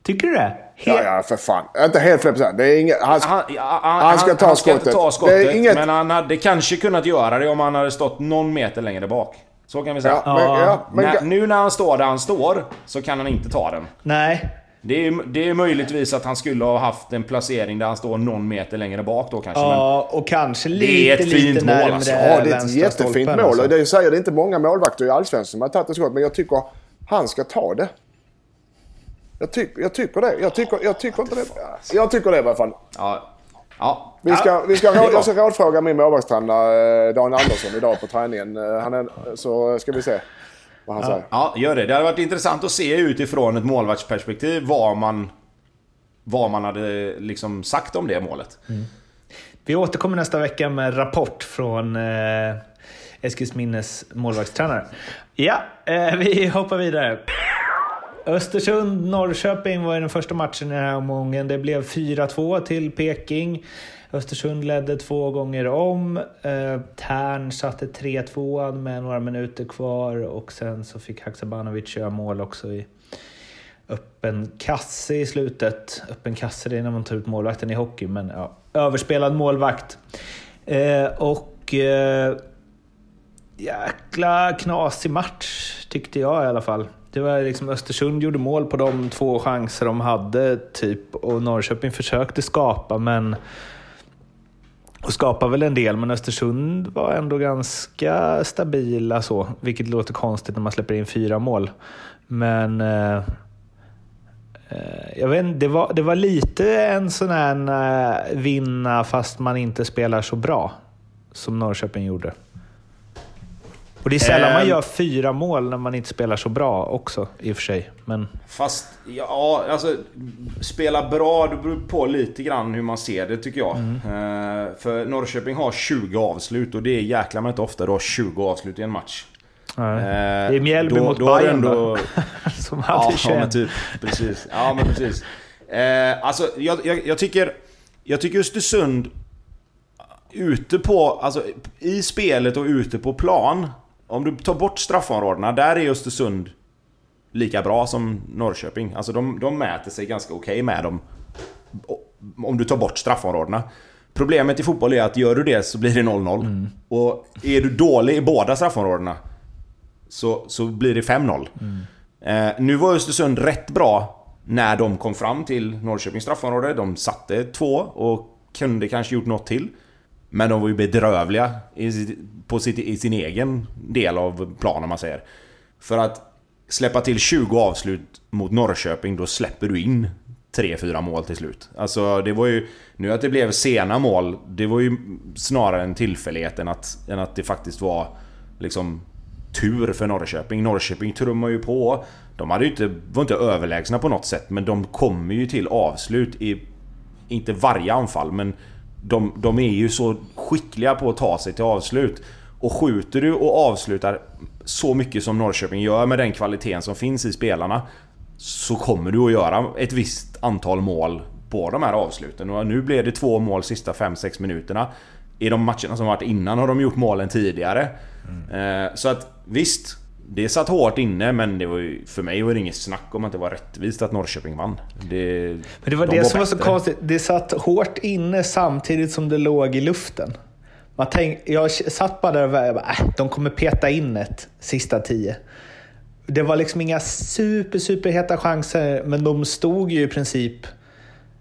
S2: Tycker du det?
S1: Ja,
S2: Helt-
S1: ja, för fan. Inte helt. Det är inget... Han,
S3: Han, ja, han,
S1: Han ska ta
S3: han ska inte
S1: skottet.
S3: ta
S1: Det är
S3: skottet,
S1: inget-
S3: men han hade kanske kunnat göra det om han hade stått någon meter längre bak. Så kan vi säga.
S1: ja, men, ja, men,
S3: När, nu när han står där han står, så kan han inte ta den.
S2: Nej.
S3: Det är, det är möjligtvis att han skulle ha haft en placering där han står någon meter längre bak då kanske.
S2: Ja, och kanske lite,
S3: Det är ett
S2: lite
S3: fint mål,
S2: närmare
S3: alltså.
S1: Ja, det är ett jättefint mål.
S2: alltså.
S1: Det säger det är inte många målvakter i Allsvenskan som har tagit ett skott. Men jag tycker han ska ta det. Jag, tyck, jag tycker det. Jag tycker, jag tycker inte det. Jag tycker det i alla fall.
S3: Ja, ja.
S1: Vi ska,
S3: ja,
S1: vi ska, [laughs] jag ska rådfråga min målvaktstränare eh, Dan Andersson idag på träningen. Eh, Han är, så ska vi se vad han säger.
S3: Ja, gör det. Det hade varit intressant att se utifrån ett målvaktsperspektiv vad man... Vad man hade liksom sagt om det målet.
S2: Vi återkommer nästa vecka med rapport från eh, Eskilsminnes målvaktstränare. Ja, eh, vi hoppar vidare. Östersund-Norrköping var ju den första matchen i den här omgången. Det blev 4-2 till Peking. Östersund ledde två gånger om. Eh, Tern satte 3-2 med några minuter kvar och sen så fick Haksabanovic göra mål också i öppen kasse i slutet. Öppen kasse det är när man tar ut målvakten i hockey, men ja, överspelad målvakt. Eh, och eh, jäkla knasig match tyckte jag i alla fall. Det var liksom Östersund gjorde mål på de två chanser de hade typ och Norrköping försökte skapa men och skapade väl en del, men Östersund var ändå ganska stabila så, vilket låter konstigt när man släpper in fyra mål. Men eh, eh, jag vet inte, det var, det var lite en sån här eh, vinna fast man inte spelar så bra som Norrköping gjorde. Och det är sällan man
S3: Ehm.
S2: gör fyra mål när man inte spelar så bra också, i och för sig. Men
S3: Fast, ja, alltså... Spela bra, det beror på lite grann hur man ser det tycker jag. Eh, för Norrköping har 20 avslut och det är jäklar mig inte ofta du har 20 avslut i en match.
S2: nej.
S3: Eh,
S2: det är Mjällby
S3: då-
S2: mot
S3: då
S2: Bayern
S3: ändå-
S2: då, [laughs] som hade
S3: Ja,
S2: 21.
S3: ja men typ. Precis. Ja men precis. Eh, alltså jag, jag, jag tycker... Jag tycker Östersund... Ute på... Alltså i spelet och ute på plan. Om du tar bort straffområdena, där är Östersund lika bra som Norrköping. Alltså de, de mäter sig ganska okej med dem. Om du tar bort straffområdena. Problemet i fotboll är att gör du det så blir det 0-0. Och är du dålig i båda straffområdena så, så blir det 5-0. Eh, nu var Östersund rätt bra när de kom fram till Norrköpings straffområde. De satte två och kunde kanske gjort något till. Men de var ju bedrövliga i, på sitt, i sin egen del av planen om man säger. För att släppa till 20 avslut mot Norrköping, då släpper du in 3-4 mål till slut. Alltså det var ju... Nu att det blev sena mål, det var ju snarare en tillfällighet än att, än att det faktiskt var liksom tur för Norrköping. Norrköping trummar ju på. De hade ju inte, var inte överlägsna på något sätt, men de kommer ju till avslut i... Inte varje anfall, men de, de är ju så skickliga på att ta sig till avslut. Och skjuter du och avslutar så mycket som Norrköping gör med den kvaliteten som finns i spelarna så kommer du att göra ett visst antal mål på de här avsluten. Och nu blev det två mål sista 5-6 minuterna. I de matcherna som varit innan har de gjort målen tidigare. Eh, så att visst, det satt hårt inne men det var ju, för mig var det inget snack om att det var rättvist att Norrköping vann. Det,
S2: Men det var
S3: de
S2: det som var så
S3: bättre.
S2: konstigt. Det satt hårt inne samtidigt som det låg i luften. Man tänk, jag satt bara där och jag bara, äh, de kommer peta in ett sista tio. Det var liksom inga super, superheta chanser, men de stod ju i princip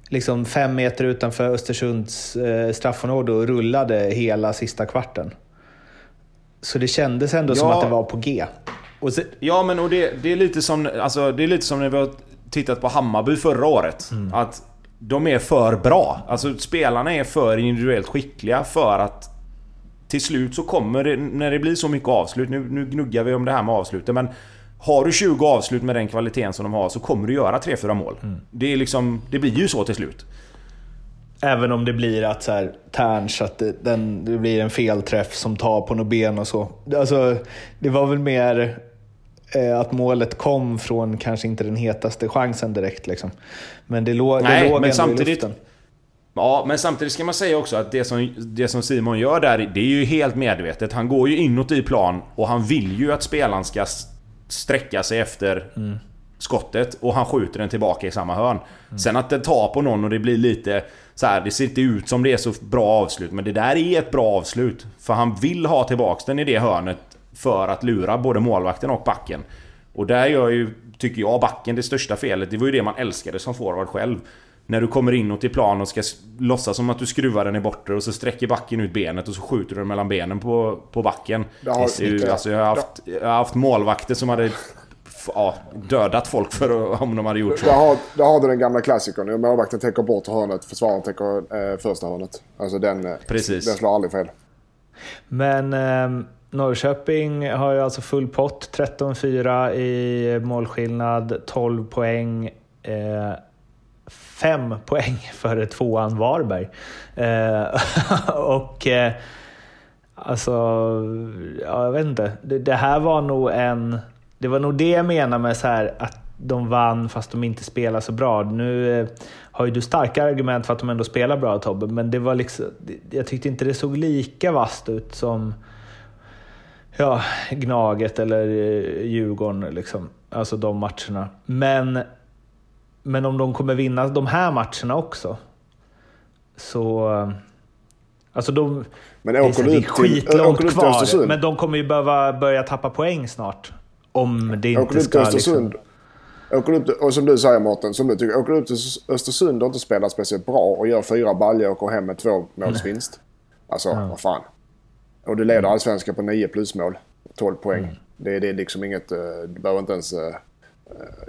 S2: liksom fem meter utanför Östersunds eh, straffområde och rullade hela sista kvarten. Så det kändes ändå som
S3: Ja.
S2: att det var på G. Så,
S3: Ja men och det, det, är lite som, alltså, det är lite som när vi har tittat på Hammarby förra året. Att de är för bra. Alltså spelarna är för individuellt skickliga för att till slut så kommer det, när det blir så mycket avslut, nu, nu gnuggar vi om det här med avsluten men har du 20 avslut med den kvaliteten som de har så kommer du göra 3-4 mål. Det, är liksom, det blir ju så till slut.
S2: Även om det blir att så här, Terns, att det, den, det blir en felträff som tar på något ben och så. Alltså, det var väl mer eh, att målet kom från kanske inte den hetaste chansen direkt. Liksom. Men det, låg,
S3: Nej,
S2: det låg
S3: men samtidigt-
S2: i luften.
S3: Ja, men samtidigt ska man säga också att det som, det som Simon gör där, det är ju helt medvetet. Han går ju inåt i plan och han vill ju att spelaren ska sträcka sig efter skottet och han skjuter den tillbaka i samma hörn. Sen att den tar på någon och det blir lite så här, det ser inte ut som det är så bra avslut, men det där är ett bra avslut. För han vill ha tillbaks den i det hörnet för att lura både målvakten och backen. Och där gör ju, tycker jag, backen det största felet. Det var ju det man älskade som forward själv. När du kommer inåt i plan och ska låtsas som att du skruvar den i bortre och så sträcker backen ut benet och så skjuter du den mellan benen på, på backen.
S1: Har-
S3: Det är ju, alltså, jag, har haft, jag har haft målvakter som hade ja, dödat folk för om de hade gjort så.
S1: Där har, där har du den gamla klassikern. Målvakten täcker bort hörnet, försvararen täcker eh, första hörnet. Alltså den, eh,
S3: Precis.
S1: den slår aldrig fel.
S2: Men eh, Norrköping har ju alltså full pott. 13-4 i målskillnad, 12 poäng. Eh, 5 poäng [laughs] före tvåan Varberg. Eh, [laughs] och eh, alltså, ja, jag vet inte. Det, det här var nog en... Det var nog det jag menar med så här att de vann fast de inte spelar så bra. Nu eh, har ju du starka argument för att de ändå spelar bra Tobbe, men det var liksom, jag tyckte inte det såg lika vasst ut som ja, Gnaget eller eh, Djurgården. Liksom. Alltså de matcherna. Men, men om de kommer vinna de här matcherna också så... Alltså de,
S1: Men
S2: det är, så det är skitlångt
S1: till
S2: kvar, men de kommer ju behöva börja tappa poäng snart. Om det
S1: åker
S2: inte
S1: till
S2: ska...
S1: Östersund
S2: Liksom,
S1: Åker du ut, och som du säger Mårten, som du tycker, åker du till Östersund och inte spelar speciellt bra och gör fyra baljor och går hem med två målsvinst. Alltså, vad fan. Och du leder allsvenskan på 9 plusmål. 12 poäng.
S2: Mm.
S1: Det, det är liksom inget, eh, du behöver inte ens... eh,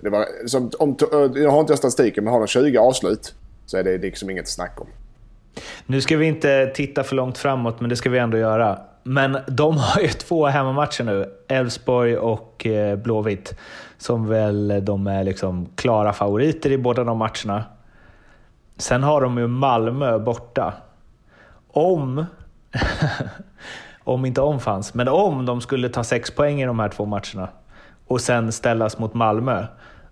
S1: Det var, som, om, eh, jag har inte statistiken, men har de 20 avslut så är det liksom inget snack om.
S2: nu ska vi inte titta för långt framåt, men det ska vi ändå göra. Men de har ju [laughs] två hemmamatcher nu. Elfsborg och eh, Blåvitt. Som väl eh, de är liksom klara favoriter i båda de matcherna. Sen har de ju Malmö borta. Om, [laughs] om inte om fanns, men om de skulle ta sex poäng i de här två matcherna och sen ställas mot Malmö,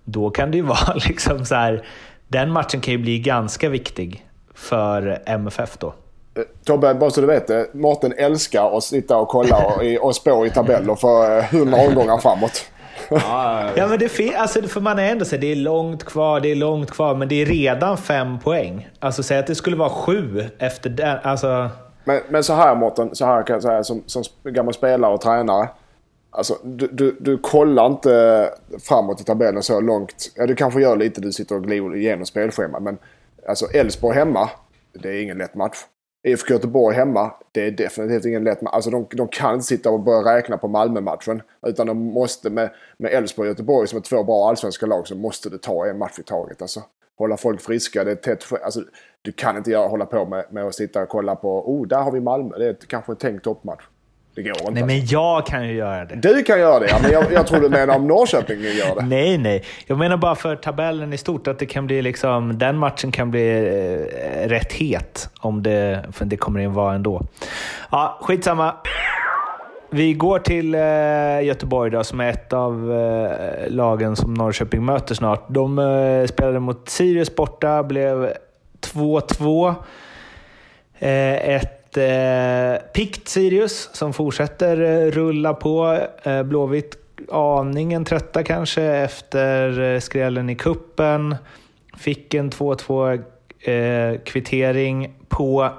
S2: då kan det ju [laughs] vara liksom så här. Den matchen kan ju bli ganska viktig för MFF då.
S1: Eh, Tobbe, bara så du vet det. Mårten älskar att sitta och kolla och, och spå i tabeller för eh, 100 omgångar framåt.
S3: Ja,
S2: Ja, men det fin- alltså, för man är ändå så här, det är långt kvar, det är långt kvar, men det är redan fem poäng. Alltså säg att det skulle vara sju efter den. Alltså,
S1: Men, men så här Mårten, så här kan jag säga som, som gammal spelare och tränare. Alltså, du, du, du kollar inte framåt i tabellen så långt. Ja, du kanske gör lite, du sitter och glider igenom spelschemat. Men alltså Elfsborg hemma, det är ingen lätt match. IFK Göteborg hemma, det är definitivt ingen lätt match. Alltså de, de kan inte sitta och börja räkna på Malmö-matchen. Utan de måste med med Elfsborg och Göteborg som är två bra allsvenska lag så måste det ta en match i taget. Alltså, hålla folk friska, det är tätt. Alltså, du kan inte göra, hålla på med, med att sitta och kolla på, oh där har vi Malmö, det är ett, kanske en tänkt toppmatch. Det går inte.
S2: nej, men jag kan ju göra det.
S1: Du kan göra det, ja, men jag, jag tror du menar om Norrköping gör det. [laughs]
S2: Nej, nej. Jag menar bara för tabellen i stort, att det kan bli liksom, den matchen kan bli eh, rätt het. Om det, för det kommer att vara ändå. Ja, skitsamma. Vi går till eh, Göteborg då, som är ett av eh, lagen som Norrköping möter snart. De eh, spelade mot Sirius borta, blev 2-2. Eh, ett eh, pikt Sirius som fortsätter eh, rulla på. Eh, Blåvitt aningen trötta kanske efter eh, skrällen i kuppen. Fick en 2-2 eh, kvittering på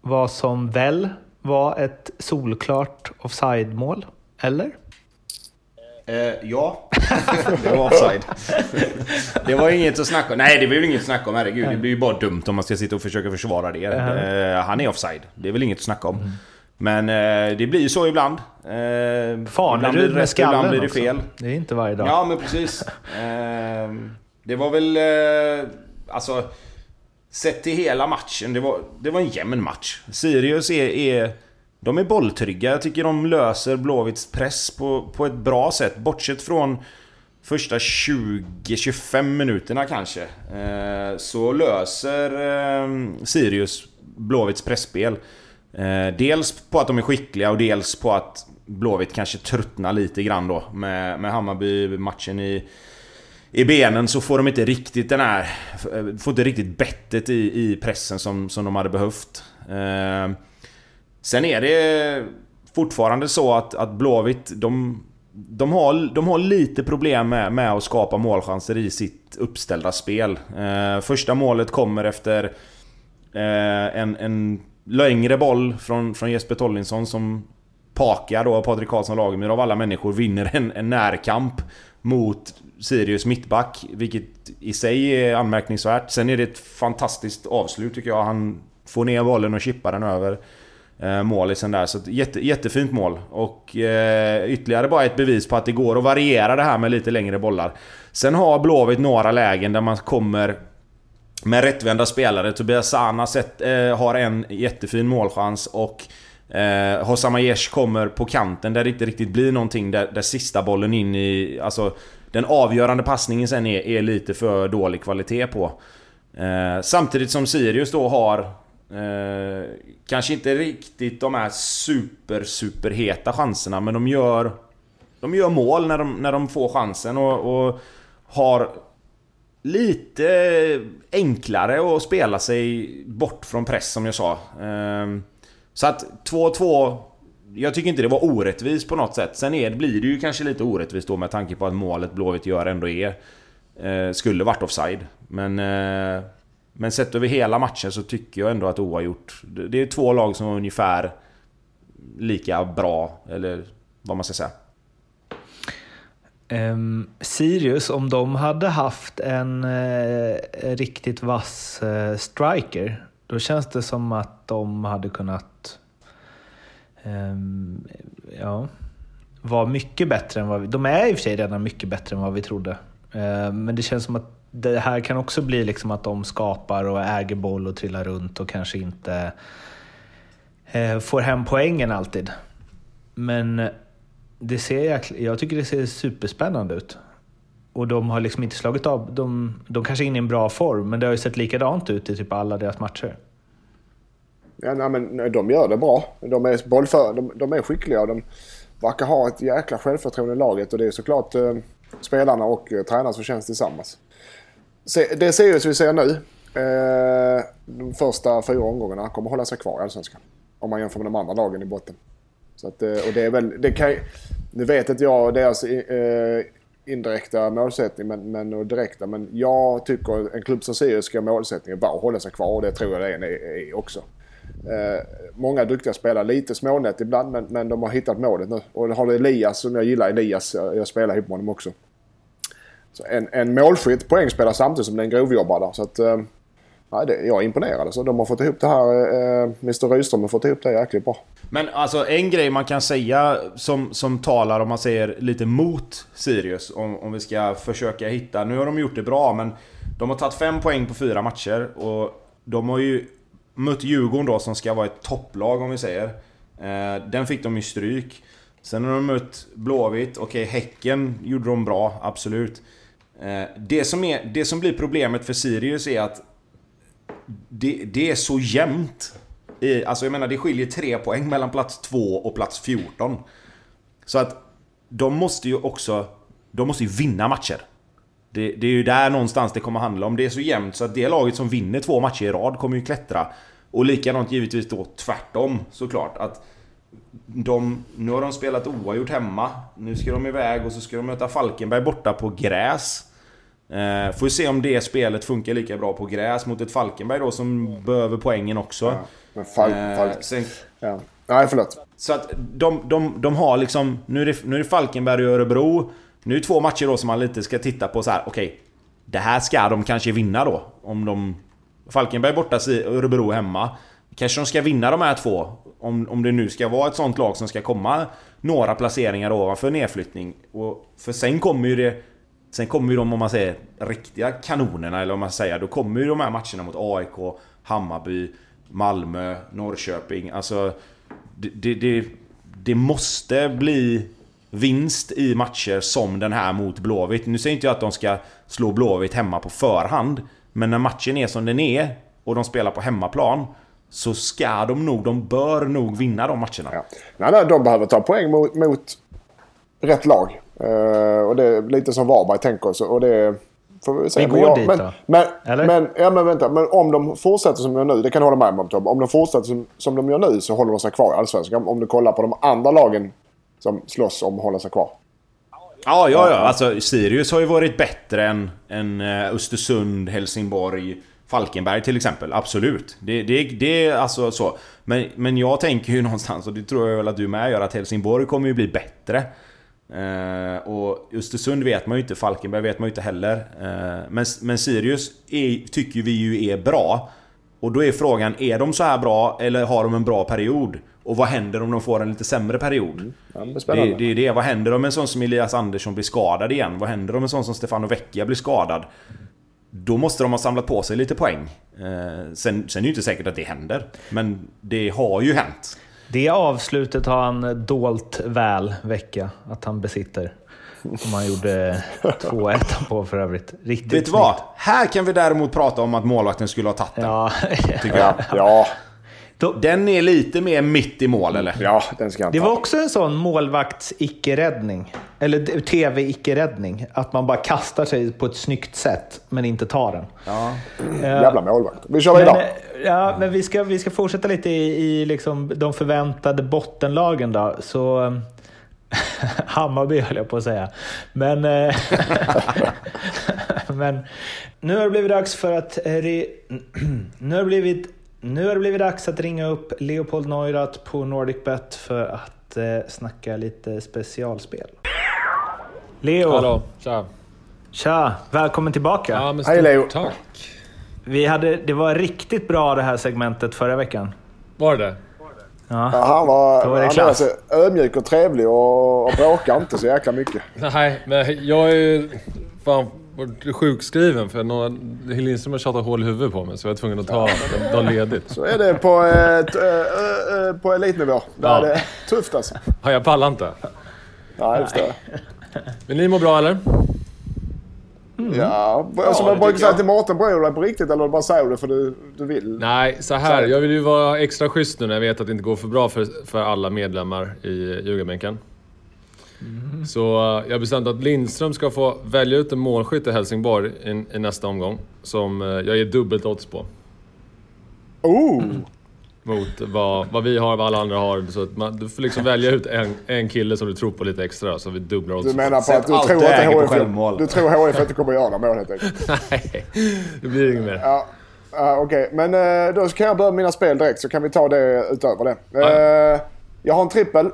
S2: vad som väl var ett solklart offside-mål. Eller?
S3: Eh, ja, [laughs] det var offside. det var inget att snacka om. Nej, det blir inget att snacka om. Herregud, det blir ju bara dumt om man ska sitta och försöka försvara det. Eh, han är offside. Det är väl inget att snacka om. Men eh, det blir ju så ibland.
S2: Eh, Fanerud med skallen ibland blir det fel. Också. Det är inte varje dag.
S3: Ja, men precis. eh, det var väl... Eh, alltså... Sett till hela matchen, det var, det var en jämn match. Sirius är, är... De är bolltrygga. Jag tycker de löser Blåvitts press på, på ett bra sätt. Bortsett från första 20-25 minuterna kanske. Eh, så löser eh, Sirius Blåvitts pressspel. Eh, dels på att de är skickliga och dels på att Blåvitt kanske tröttnar lite grann då med, med Hammarby-matchen i, i benen så får de inte riktigt den här... Eh, får inte riktigt bettet i, i pressen som, som de hade behövt. Eh, sen är det fortfarande så att, att Blåvitt, de, de, har, de har lite problem med, med att skapa målchanser i sitt uppställda spel. Eh, första målet kommer efter eh, en, en längre boll från, från Jesper Tollinsson som Paka då, Patrik Karlsson Lagemyr av alla människor vinner en, en närkamp mot Sirius mittback. Vilket i sig är anmärkningsvärt. Sen är det ett fantastiskt avslut tycker jag. Han får ner bollen och chippar den över eh, Eh, målisen där. Så jätte, jättefint mål. Och eh, ytterligare bara ett bevis på att det går att variera det här med lite längre bollar. Sen har Blåvitt några lägen där man kommer med rättvända spelare. Tobias Sana sett, eh, har en jättefin målchans och eh, Hossam Aiesh kommer på kanten där det inte riktigt blir någonting. Där, där sista bollen in i... Alltså den avgörande passningen sen är, är lite för dålig kvalitet på. Eh, samtidigt som Sirius då har... Eh, kanske inte riktigt de här super, super heta chanserna men de gör... De gör mål när de, när de får chansen och, och har lite enklare att spela sig bort från press som jag sa. Eh, så att 2-2 jag tycker inte det var orättvist på något sätt. Sen är, blir det ju kanske lite orättvist då med tanke på att målet Blåvitt gör ändå är... Eh, skulle varit offside. Men... Eh, men sett över hela matchen så tycker jag ändå att oavgjort... Det är två lag som är ungefär lika bra, eller vad man ska säga.
S2: Um, Sirius, om de hade haft en uh, riktigt vass uh, striker, då känns det som att de hade kunnat um, ja, vara mycket bättre än vad vi... De är i och för sig redan mycket bättre än vad vi trodde. Uh, men det känns som att det här kan också bli liksom att de skapar och äger boll och trillar runt och kanske inte eh, får hem poängen alltid. Men det ser jag, jag tycker det ser superspännande ut. Och de har liksom inte slagit av. De, de kanske är inne i en bra form, men det har ju sett likadant ut i typ alla deras matcher.
S1: Ja, nej, men de gör det bra. De är bollför, de, de är skickliga och de verkar ha ett jäkla självförtroende i laget. Och det är såklart eh, spelarna och eh, tränarna som känns tillsammans. Det Sirius vi ser nu, eh, de första fyra omgångarna, kommer hålla sig kvar i Allsvenskan. Om man jämför med de andra lagen i botten. Så att, eh, och det är väl, det kan, nu vet inte jag deras eh, indirekta målsättning men, men, och direkta. Men jag tycker en klubb som Sirius ska målsättningen vara att hålla sig kvar och det tror jag det är, är eh, också. Eh, många duktiga spelare, lite smånät ibland men, men de har hittat målet nu. Och har du Elias som jag gillar, Elias, jag spelar ihop med honom också. Så en, en målskytt poängspelare samtidigt som det är en grovjobbare. Så att, eh, Nej, det, jag är imponerad. Så de har fått ihop det här. Eh, eh Mr Rydström har fått ihop det jäkligt bra.
S3: Men alltså en grej man kan säga som, som talar om man säger lite mot Sirius. Om, om vi ska försöka hitta... Nu har de gjort det bra men de har tagit fem poäng på fyra matcher. Och de har ju mött Djurgården då som ska vara ett topplag om vi säger. Eh, den fick de ju stryk. Sen har de mött Blåvitt. Okej, okay, Häcken gjorde de bra, absolut. Eh, det, som är, det som blir problemet för Sirius är att det, det är så jämnt. Alltså jag menar det skiljer tre poäng mellan plats 2 och plats 14. Så att de måste ju också... De måste ju vinna matcher. Det, det, är ju där någonstans det kommer handla om. Det är så jämnt så att det laget som vinner två matcher i rad kommer ju klättra. Och likadant givetvis då tvärtom såklart. Att de, nu har de spelat oavgjort hemma. Nu ska de iväg och så ska de möta Falkenberg borta på gräs. Eh, får se om det spelet funkar lika bra på gräs mot ett Falkenberg då som behöver poängen också. Ja,
S1: men Fal eh, Falk sen, ja. Nej, förlåt.
S3: Så att de, de, de har liksom... Nu är, det, nu är det Falkenberg och Örebro. Nu är det två matcher då som man lite ska titta på så här. okej. Okay, det här ska de kanske vinna då. Om de... Falkenberg borta, Örebro hemma. Kanske de ska vinna de här två. Om, om det nu ska vara ett sånt lag som ska komma några placeringar ovanför nedflyttning. Och, för sen kommer ju det... Sen kommer ju de, om man säger, riktiga kanonerna, eller om man säger, då kommer ju de här matcherna mot AIK, Hammarby, Malmö, Norrköping. Alltså... Det, det, det, det måste bli vinst i matcher som den här mot Blåvitt. Nu säger inte jag att de ska slå Blåvitt hemma på förhand. Men när matchen är som den är och de spelar på hemmaplan så ska de nog, de bör nog vinna de matcherna.
S1: Ja. Nej, nej, de behöver ta poäng mot, mot rätt lag. Uh, och det är lite som Varberg tänker. Så, och det får vi se.
S2: Vi går
S1: jag,
S2: dit
S1: men,
S2: då.
S1: Men,
S2: Eller?
S1: men, ja, men vänta. Men om de fortsätter som de gör nu, det kan jag hålla med om Tom. Om de fortsätter som, som de gör nu så håller de sig kvar i Allsvenskan. Om du kollar på de andra lagen som slåss om att hålla sig kvar.
S3: Ja, ja, ja. Alltså Sirius har ju varit bättre än, än eh, Östersund, Helsingborg, Falkenberg till exempel. Absolut. Det, det, det är alltså så. Men, men jag tänker ju [laughs] någonstans, och det tror jag väl att du med gör, att Helsingborg kommer ju bli bättre. Eh, och Östersund vet man ju inte, Falkenberg vet man ju inte heller. Eh, men, men Sirius är, tycker vi ju är bra. Och då är frågan, är de så här bra eller har de en bra period? Och vad händer om de får en lite sämre period?
S1: Ja, det
S3: Det, det är det. Vad händer om en sån som Elias Andersson blir skadad igen? Vad händer om en sån som Stefano Vecchia blir skadad? Då måste de ha samlat på sig lite poäng. Eh, sen, sen är det ju inte säkert att det händer. Men det har ju hänt.
S2: Det avslutet har han dolt väl, vecka, att han besitter. Som han gjorde 2-1 på för övrigt. Riktigt
S3: Vet du vad? Här kan vi däremot prata om att målvakten skulle ha tagit den.
S2: Ja,
S3: Tycker jag. [laughs]
S1: Ja,
S3: Den är lite mer mitt i mål eller?
S1: ja, den ska han
S2: det
S1: ta.
S2: var också en sån målvakts-icke-räddning. Eller tv-icke-räddning. Att man bara kastar sig på ett snyggt sätt, men inte tar den.
S3: Ja.
S1: Jävla målvakt. Vi kör
S2: Men,
S1: vidare.
S2: eh, ja, men vi ska, vi ska fortsätta lite i, i liksom de förväntade bottenlagen då. Så... eh, [laughs] Hammarby höll jag på att säga. Men... eh, [laughs] men nu har det blivit dags för att... eh, [clears throat] nu, har det blivit, nu har det blivit dags att ringa upp Leopold Neurath på NordicBet för att eh, snacka lite specialspel. Leo,
S4: Hallå, tja.
S2: tja! Välkommen tillbaka.
S4: Ja, men
S1: Hej,
S4: stort
S1: Leo.
S4: Tack.
S2: Vi hade, det var riktigt bra det här segmentet förra veckan.
S4: Var det det?
S2: Ja.
S1: Ja, han var,
S2: var
S1: han är
S2: klass.
S1: alltså ödmjuk och trevlig och, och bråkar inte så jäkla mycket.
S4: Nej, men jag är ju fan varit sjukskriven för Hillevi Lindström har tjatat hål i huvudet på mig så jag är tvungen att ta en dag ledigt.
S1: Så är det på, eh, eh, eh, på elitnivå. Där
S4: Ja.
S1: är det tufft alltså.
S4: Ja, jag pallar inte.
S1: Ja, det förstår jag.
S4: Men ni mår bra eller?
S1: Ja, alltså,
S3: det
S1: man brukar säga
S3: jag.
S1: till Mårten, bryr du dig på riktigt eller bara säger du för du, du vill?
S4: Nej, så här. Jag vill ju vara extra schysst nu när jag vet att det inte går för bra för, för alla medlemmar i Ljugarbänken. Så eh, jag har bestämt att Lindström ska få välja ut en målskytt i Helsingborg i, i nästa omgång. Som eh, jag ger dubbelt odds på.
S1: Oh!
S4: Mot vad, vad vi har, vad alla andra har. Så att man, du får liksom välja ut en, en kille som du tror på lite extra, så vi dubblar odds
S1: Du
S4: på.
S1: menar på att du tror att
S3: självmål.
S1: du tror HIF inte kommer göra några mål helt enkelt? [laughs]
S4: Nej, det blir inget mer.
S1: Ja, okej. Men eh, då kan jag börja med mina spel direkt så kan vi ta det utöver det.
S4: Ja.
S1: Eh, jag har en trippel.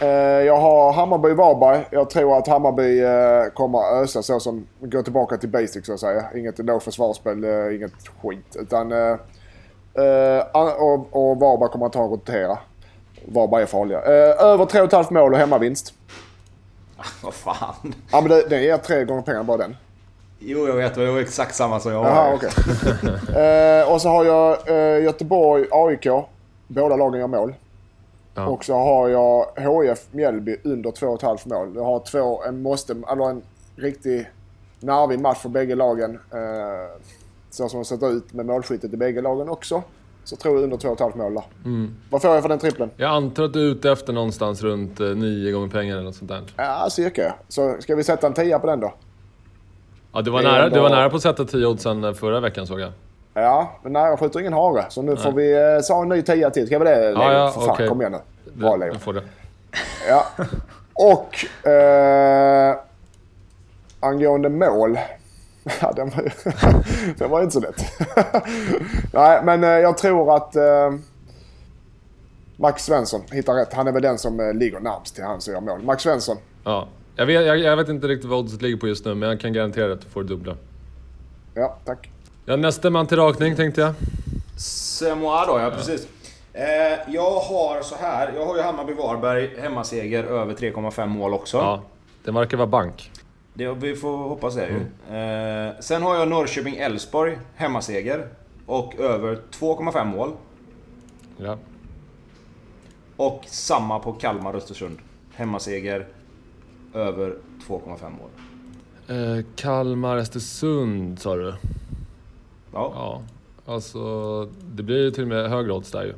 S1: Eh, jag har Hammarby-Varberg. Jag tror att Hammarby eh, kommer att ösa så som går tillbaka till basics så att säga. Inget lågt försvarsspel, eh, inget skit. Utan, och, och Varberg kommer att ta och rotera. Varberg är farliga. Över 3,5 mål och hemmavinst. [laughs]
S3: Vad fan.
S1: Ja men det, det ger tre gånger pengarna bara den.
S3: Jo, jag vet. Det var exakt samma som jag har.
S1: okej. [laughs] eh, och så har jag eh, Göteborg, AIK. Båda lagen gör mål.
S4: Ja.
S1: Och så har jag HF Mjällby under 2,5 mål. Jag har två, en måste, eller en riktig nervig match för bägge lagen. Eh, så som det sett ut med målskyttet i bägge lagen också. Så tror jag under 2,5 mål där. Vad får jag för den trippeln?
S4: Jag antar att du är ute efter någonstans runt eh, nio gånger pengar eller något sånt där.
S1: Ja, cirka. Så ska vi sätta en tia på den då?
S4: Ja, du var, nära, du var
S1: ändå-
S4: nära på att sätta 10 oddsen eh, förra veckan såg jag.
S1: Ja, men nej, jag skjuter ingen hare. Så nu får vi eh, ta en ny tia till. Ska vi det? Leo?
S4: ja,
S1: för fan,
S4: okej.
S1: kom igen nu.
S4: Du,
S1: Leo.
S4: du får det.
S1: Ja. Och eh, angående mål. [laughs] Ja, den var, ju- [laughs] den var ju inte så lätt. [laughs] Nej, men eh, jag tror att eh, Max Svensson hittar rätt. Han är väl den som eh, ligger närmst till han som gör mål. Max Svensson.
S4: Ja. Jag, vet, jag, jag vet inte riktigt vad oddset ligger på just nu, men jag kan garantera att du får dubbla.
S1: Ja, tack.
S4: Ja, nästa man till rakning tänkte jag.
S3: Moi då, ja precis. Eh, jag har så här. Jag har ju Hammarby-Varberg hemmaseger över 3,5 mål också.
S4: Ja, det verkar vara bank.
S3: Det, vi får hoppas det ju. Eh, sen har jag Norrköping-Elfsborg hemmaseger och över 2,5 mål.
S4: Ja.
S3: Och samma på Kalmar-Östersund. Hemmaseger över 2,5 mål.
S4: Eh, Kalmar, Östersund sa du?
S3: Ja.
S4: Ja, alltså det blir ju till och med högre odds där ju.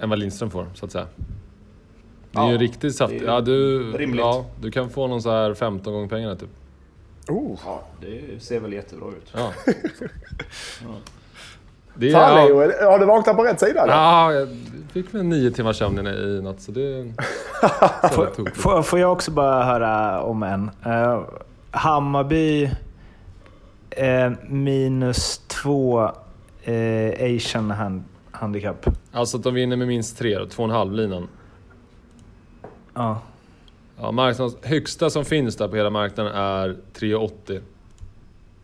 S4: Än vad Lindström får, så att säga. Det är
S3: Ja,
S4: ju riktigt saft.
S3: det är
S4: Ja, du,
S3: rimligt.
S4: ja, du kan få någon så här 15 gånger pengarna typ.
S1: Oh.
S3: ja, det ser väl jättebra ut.
S4: Ja. [laughs] Det är,
S1: Fan
S4: ja,
S1: Leo, har du vaknat på rätt sida? eller?
S4: ja, jag fick väl nio timmars sömn i natt så det... [laughs] Så det.
S2: Får, får jag också bara höra om en? Uh, Hammarby eh, minus två eh, Asian hand, handicap.
S4: Alltså att de vinner med minst tre då, två och en halv linan.
S2: Ja.
S4: Ja, marknads högsta som finns där på hela marknaden är 3,80.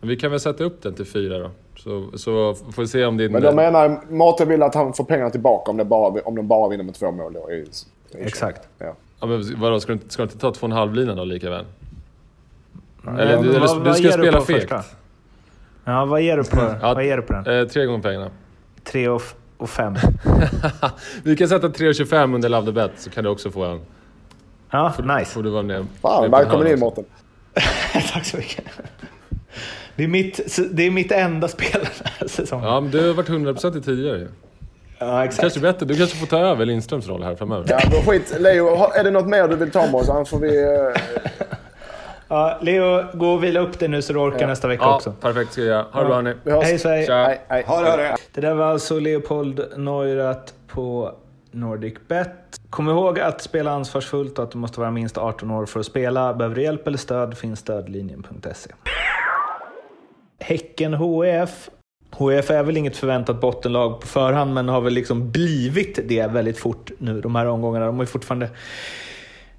S4: Men vi kan väl sätta upp den till 4 då. Så, så får vi se om din...
S1: Men de menar, Mårten vill att han får pengarna tillbaka om, det bara, om de bara vinner med två mål. Då, i, i
S2: Exakt.
S1: Ja.
S4: Ja, men vadå, ska du, inte- ska du inte ta två och en halv linan då lika väl?
S2: Men
S4: Eller, du, eller,
S2: vad-
S4: du
S2: vad
S4: ska spela
S2: på
S4: fegt.
S2: Ja, vad ger du på,
S4: Ja,
S2: vad ger du på den?
S4: Eh, tre gånger pengarna.
S2: Tre och, och fem. [laughs]
S4: Vi kan sätta 3,25 under Love the Bet så kan du också få en.
S2: Ja, nice.
S4: Får du vara med.
S1: Fan, välkommen in. Mårten. [laughs]
S2: Tack så mycket. Det är mitt, det är mitt enda spel den här säsongen.
S4: Ja, men du har varit 100% i tidigare ju.
S2: Ja, exakt.
S4: Kanske bättre. Du kanske får ta över Lindströms roll här framöver.
S1: Ja, men skit. Leo, är det något mer du vill ta med oss? Annars får vi... [laughs]
S2: Ja, Leo, gå och vila upp dig nu så du orkar nästa vecka
S4: Ja,
S2: också.
S4: perfekt ska jag göra. Ha det bra hörni.
S2: Hej Sverige!
S4: Tja.
S1: Hej, hej.
S3: Ha det, ha det.
S2: Det där var alltså Leopold Neurath på Nordic Bet. Kom ihåg att spela ansvarsfullt och att du måste vara minst 18 år för att spela. Behöver du hjälp eller stöd finns stödlinjen.se. Häcken HF. HF är väl inget förväntat bottenlag på förhand men har väl liksom blivit det väldigt fort nu de här omgångarna. De har ju fortfarande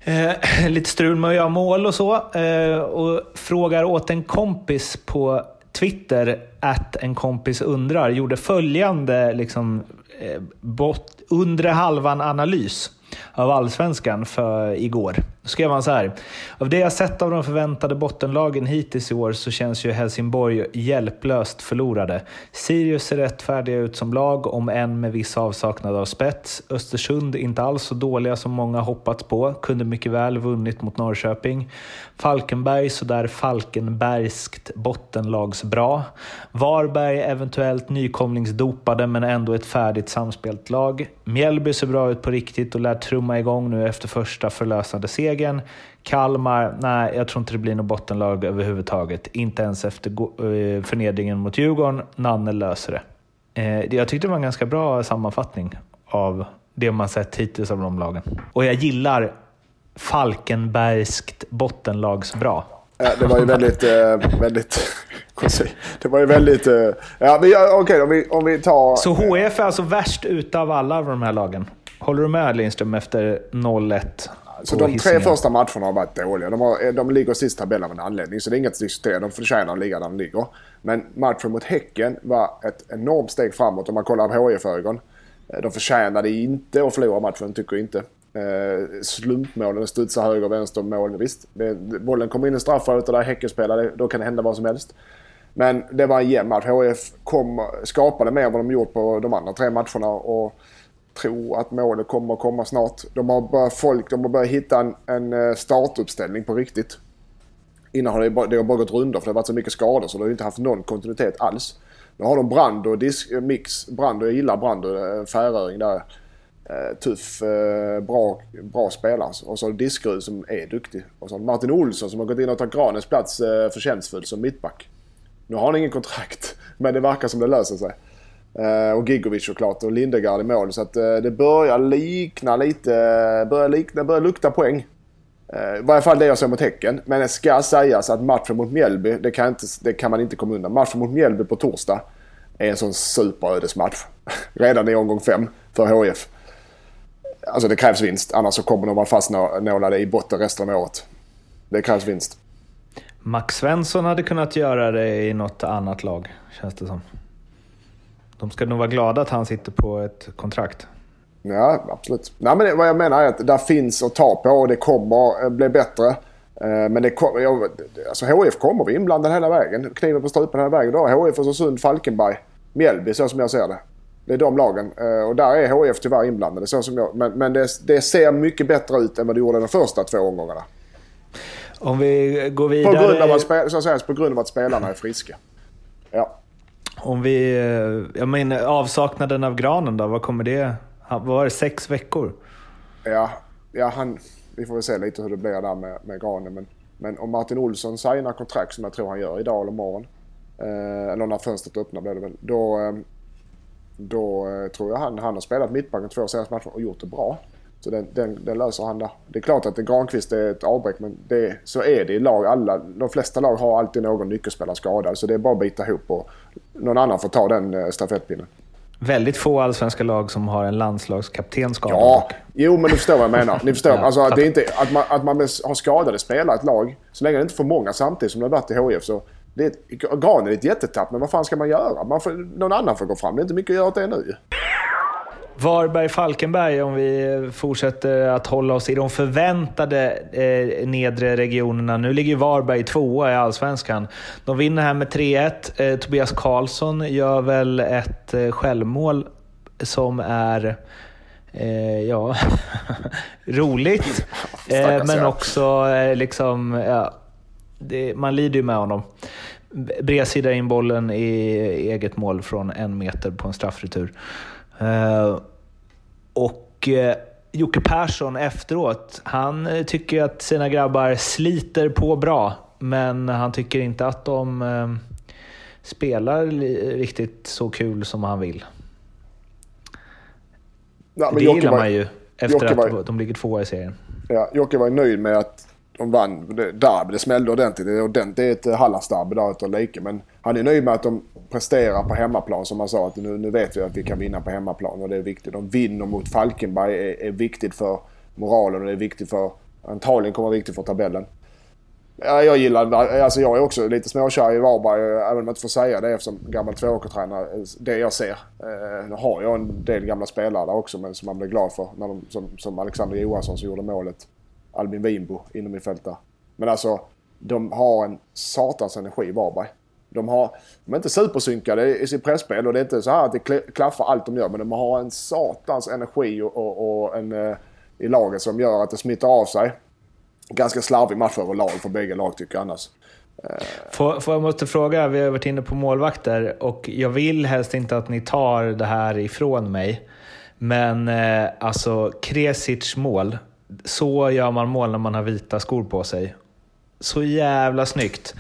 S2: Eh, [laughs] lite strul med att göra mål och så. Eh, och frågar åt en kompis på Twitter, att en kompis undrar, gjorde följande liksom, eh, bot, undre halvan-analys av allsvenskan för igår. Då skrev han så här. Av det jag sett av de förväntade bottenlagen hittills i år så känns ju Helsingborg hjälplöst förlorade. Sirius ser rättfärdiga ut som lag, om än med viss avsaknad av spets. Östersund inte alls så dåliga som många hoppats på. Kunde mycket väl vunnit mot Norrköping. Falkenberg sådär Falkenbergskt bottenlagsbra. Varberg eventuellt nykomlingsdopade men ändå ett färdigt samspelt lag. Mjällby ser bra ut på riktigt och lär trumma igång nu efter första förlösande segern. Kalmar, nej jag tror inte det blir något bottenlag överhuvudtaget. Inte ens efter eh, förnedringen mot Djurgården. Nanne löser det. Eh, Jag tyckte det var en ganska bra sammanfattning av det man sett hittills av de lagen. Och jag gillar Falkenbergskt bottenlagsbra.
S1: Det var ju väldigt, eh, väldigt... [laughs] Det var ju väldigt... Ja, men okej om, vi, om vi tar...
S2: Så HF är alltså värst utav alla de här lagen. Håller du med Lindström efter 0-1?
S1: Så de tre första matcherna har varit dåliga. De, har, de ligger sist i tabellen av en anledning, så det är inget att diskutera. De förtjänar att ligga där de ligger. Men matchen mot Häcken var ett enormt steg framåt om man kollar på HIF-ögon. Eh, De förtjänade inte att förlora matchen, tycker jag inte. Eh, slumpmålen studsar höger och vänster mål. Visst, det, bollen kommer in i straffområdet där Häcken spelade. Då kan det hända vad som helst. Men det var en jämn match. HIF kom, skapade mer än vad de gjort på de andra tre matcherna. Och tror att målet kommer att komma snart. De har börjat, folk, de har börjat hitta en, en eh, startuppställning på riktigt. Innan har det, bara, det har bara gått rundor för det har varit så mycket skador så de har inte haft någon kontinuitet alls. Nu har de Brando, disk, eh, mix, Brando, jag gillar Brando, eh, färöring där. Tuff, bra, bra spelare. Och så har du Diskerud som är duktig. Och så har du Martin Olsson som har gått in och tagit Granens plats förtjänstfullt som mittback. Nu har han ingen kontrakt, [laughs] men det verkar som det löser sig. Eh, och Gigovic såklart och Lindegard i mål. Så att eh, det börjar likna lite, eh, börjar likna, börjar lukta poäng. I varje fall det jag ser mot Häcken. Men det ska sägas att matchen mot Mjällby, det kan, inte, det kan man inte komma undan. Matchen mot Mjällby på torsdag är en sån superödesmatch. [laughs] Redan i omgång fem för HIF. Alltså det krävs vinst, annars så kommer de vara fastnålade i botten resten av året. Det krävs vinst.
S2: Max Svensson hade kunnat göra det i något annat lag, känns det som. De ska nog vara glada att han sitter på ett kontrakt.
S1: Ja, absolut. Nej, men det, vad jag menar är att det finns att ta på och det kommer eh, bli bättre. Eh, Men det kommer, jag, alltså HIF kommer vi inblandade hela vägen. Kniven på strupen hela vägen. Då HIF, Östersund, Falkenberg, Mjällby så som jag ser det. Det är de lagen. Eh, Och där är HIF tyvärr inblandade. Så som jag, men men det, det ser mycket bättre ut än vad det gjorde de första två omgångarna.
S2: Om vi går
S1: På
S2: vidare...
S1: grund, av att, så att säga, på grund av att spelarna är friska. Ja.
S2: Om vi... Eh, jag menar, avsaknaden av granen då, vad kommer det... Vad var det, sex veckor?
S1: Ja, ja han, vi får väl se lite hur det blir där med, med Granen. Men, men om Martin Olsson signar kontrakt som jag tror han gör idag eller imorgon. Eh, eller när fönstret öppnar blir det väl. Då, eh, då eh, tror jag han, han har spelat mittbacken två senaste matcher och gjort det bra. Så den, den, den löser han där. Det är klart att Granqvist är ett avbräck men det, så är det i lag. Alla, de flesta lag har alltid någon nyckelspelare skadad. Så det är bara att bita ihop och någon annan får ta den eh, stafettpinnen.
S2: Väldigt få allsvenska lag som har en landslagskapten skadad.
S1: Ja, jo men du förstår vad jag menar. Ni förstår. [laughs]
S2: Ja,
S1: alltså, att det är inte, att, man, att man har skadade spelare i ett lag, så länge det inte är för många samtidigt som det har varit i HIF så... Det är ett, Granen är ett jättetapp, men vad fan ska man göra? Man får, någon annan får gå fram. Det är inte mycket att göra åt det nu.
S2: Varberg-Falkenberg, om vi fortsätter att hålla oss i de förväntade eh, nedre regionerna. Nu ligger Varberg tvåa i Allsvenskan. De vinner här med 3-1. Eh, Tobias Karlsson gör väl ett eh, självmål som är eh, ja, [laughs] roligt. Eh, men också eh, liksom, ja, det, man lider ju med honom. Bredsida in bollen i eget mål från en meter på en straffretur. Eh, och eh, Jocke Persson efteråt, han eh, tycker att sina grabbar sliter på bra, men han tycker inte att de spelar riktigt så kul som han vill.
S1: Ja,
S2: det
S1: Jocke
S2: gillar
S1: var-
S2: man ju efter
S1: Jocke var-
S2: att de ligger tvåa i serien.
S1: Ja, Jocke var nöjd med att de vann derby. Det smällde ordentligt. Det är, ordentligt. det är ett Hallandsderby där utav like. Men han är nöjd med att de presterar på hemmaplan som han sa. Att nu, nu vet vi att vi kan vinna på hemmaplan och det är viktigt. De vinner mot Falkenberg är, är viktigt för moralen och det är viktigt för... Antagligen kommer vara viktigt för tabellen. Ja, jag gillar... Alltså jag är också lite småkär i Varberg, även om jag inte får säga det eftersom gammal tvååkertränare. Det jag ser. Eh, nu har jag en del gamla spelare där också, men som man blir glad för. När de, som, som Alexander Johansson som gjorde målet. Albin Winbo inom i fält där. Men alltså, de har en satans energi i Varberg. De, har, de är inte supersynkade i sitt pressspel och det är inte så här att det klaffar allt de gör. Men de har en satans energi och, och, och en, eh, i laget som gör att det smittar av sig. Ganska slarvig match överlag för bägge lag tycker jag annars. Eh.
S2: Får, får jag måste fråga, vi har varit inne på målvakter och jag vill helst inte att ni tar det här ifrån mig. Men eh, alltså, Kresic mål. Så gör man mål när man har vita skor på sig. Så jävla snyggt.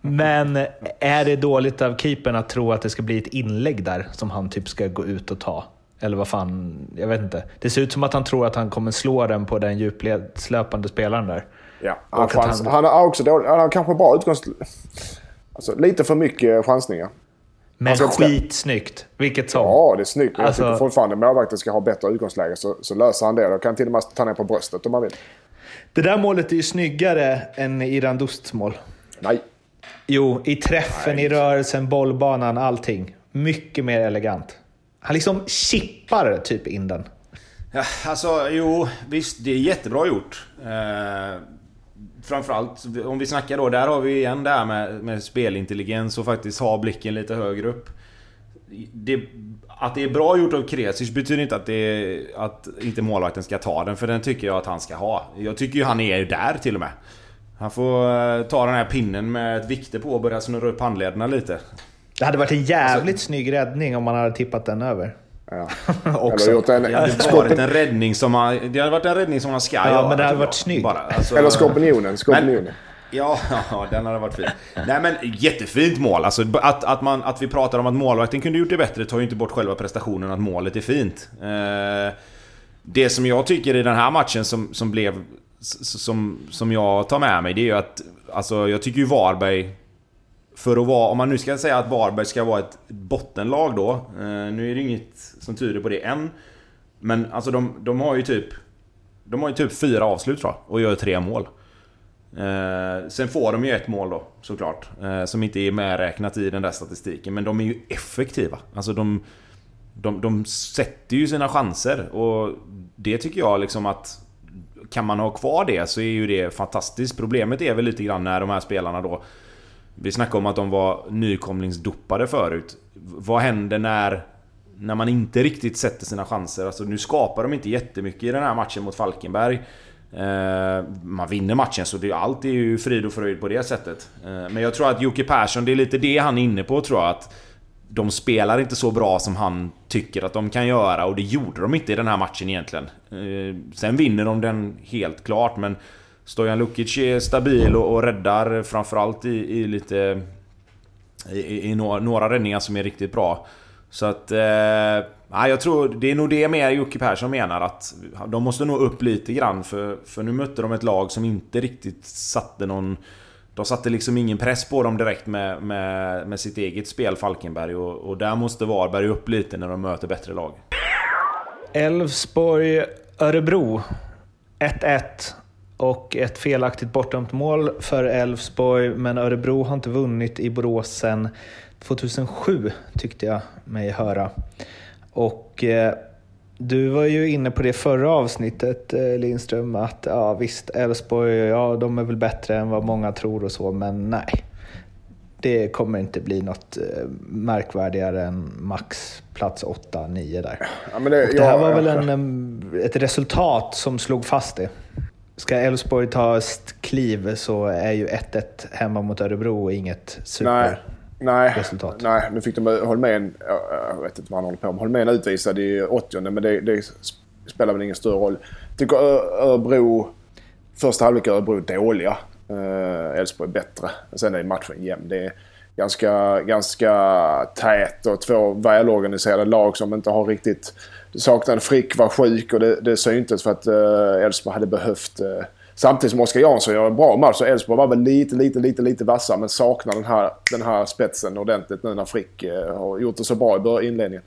S2: Men är det dåligt av keepern att tro att det ska bli ett inlägg där som han typ ska gå ut och ta? Eller vad fan, jag vet inte. Det ser ut som att han tror att han kommer slå den på den djupledslöpande spelaren där.
S1: Ja, han, chans,
S2: han-
S1: han har också dålig, han har kanske bra utgångs... Alltså lite för mycket chansningar.
S2: Men
S1: Alltså,
S2: skitsnyggt, vilket som.
S1: Ja, det är snyggt. Jag
S2: Alltså-
S1: tycker fortfarande målvakten ska ha bättre utgångsläge så, så löser han det. Då kan han till och med ta ner på bröstet om man vill.
S2: Det där målet är ju snyggare än Iran Dusts mål.
S1: Nej.
S2: Jo, i träffen, i rörelsen, bollbanan, allting. Mycket mer elegant. Han liksom chippar typ in den.
S3: Ja, alltså jo, visst det är jättebra gjort. Eh, framförallt om vi snackar då, där har vi igen det här med, med spelintelligens och faktiskt ha blicken lite högre upp. Det, att det är bra gjort av Kresic betyder inte att, det, att inte målvakten ska ta den, för den tycker jag att han ska ha. Jag tycker ju han är där till och med. Han får eh, ta den här pinnen med ett vikte på och börja snurra upp handlederna lite.
S2: Det hade varit en jävligt snygg räddning om man hade tippat den över.
S1: Ja. [laughs]
S2: Också.
S1: Eller gjort en...
S3: Det hade varit en räddning som han, det hade varit en räddning som han ska
S2: Ja,
S3: göra,
S2: men det hade varit
S3: jag.
S2: snygg.
S3: Bara, alltså-
S1: Eller skorpionen. Skorpionen.
S3: Ja, ja, [laughs] den hade varit fin. Nej men jättefint mål. Alltså, att, att, man, att vi pratar om att målvakten kunde gjort det bättre tar ju inte bort själva prestationen att målet är fint. Eh, det som jag tycker i den här matchen som, som blev... Som, som jag tar med mig, det är ju att... Alltså jag tycker ju Varberg... För att vara... Om man nu ska säga att Varberg ska vara ett bottenlag då. Eh, nu är det inget som tyder på det än. Men alltså de, de har ju typ... De har ju typ fyra avslut tror jag, och gör tre mål. Eh, sen får de ju ett mål då, såklart. Eh, som inte är medräknat i den där statistiken. Men de är ju effektiva. Alltså de, de, de sätter ju sina chanser. Och det tycker jag liksom att... Kan man ha kvar det så är ju det fantastiskt. Problemet är väl lite grann när de här spelarna då... Vi snackade om att de var nykomlingsdopade förut. Vad händer när när man inte riktigt sätter sina chanser. Alltså nu skapar de inte jättemycket i den här matchen mot Falkenberg. Eh, man vinner matchen så det, allt är ju frid och fröjd på det sättet. Eh, men jag tror att Jocke Persson, det är lite det han är inne på tror jag. Att de spelar inte så bra som han tycker att de kan göra och det gjorde de inte i den här matchen egentligen. Eh, sen vinner de den helt klart men Stojan Lukic är stabil och, och räddar framförallt i, i lite... I, i några, några räddningar som är riktigt bra. Så att... Eh, jag tror det är nog det mer Jocke Persson menar att de måste nå upp lite grann för, för nu mötte de ett lag som inte riktigt satte någon... De satte liksom ingen press på dem direkt med, med, med sitt eget spel, Falkenberg. Och, och där måste Varberg upp lite när de möter bättre lag.
S2: Elfsborg-Örebro. 1-1. Och ett felaktigt bortdömt mål för Elfsborg, men Örebro har inte vunnit i Borås sedan 2007 tyckte jag mig höra. Och eh, du var ju inne på det förra avsnittet eh, Lindström, att ja visst, Elfsborg, ja de är väl bättre än vad många tror och så, men nej. Det kommer inte bli något eh, märkvärdigare än max plats 8-9 där. Ja, det, det, här ja, var väl en, ett resultat som slog fast det. Ska Elfsborg ta ett kliv så är ju 1-1 hemma mot Örebro inget super. Nej
S1: nej,
S2: resultat.
S1: Nej, nu fick de Holmén, jag vet inte vad han håller på med. Holmén utvisad i 80 men det, det spelar väl ingen större roll. Jag tycker Örebro, första halvlek är Örebro dåliga. Eh, Elfsborg uh, bättre. Sen är matchen jämn. Det är ganska, ganska tät och två välorganiserade lag som inte har riktigt... Saknade Frick var sjuk och det, det syntes för att eh, Elfsborg uh, hade behövt uh, Samtidigt som Oskar Jansson gör en bra match så Elfsborg var väl lite, lite, lite, lite vassa men saknar den här, den här spetsen ordentligt nu när Frick eh, har gjort det så bra i inledningen.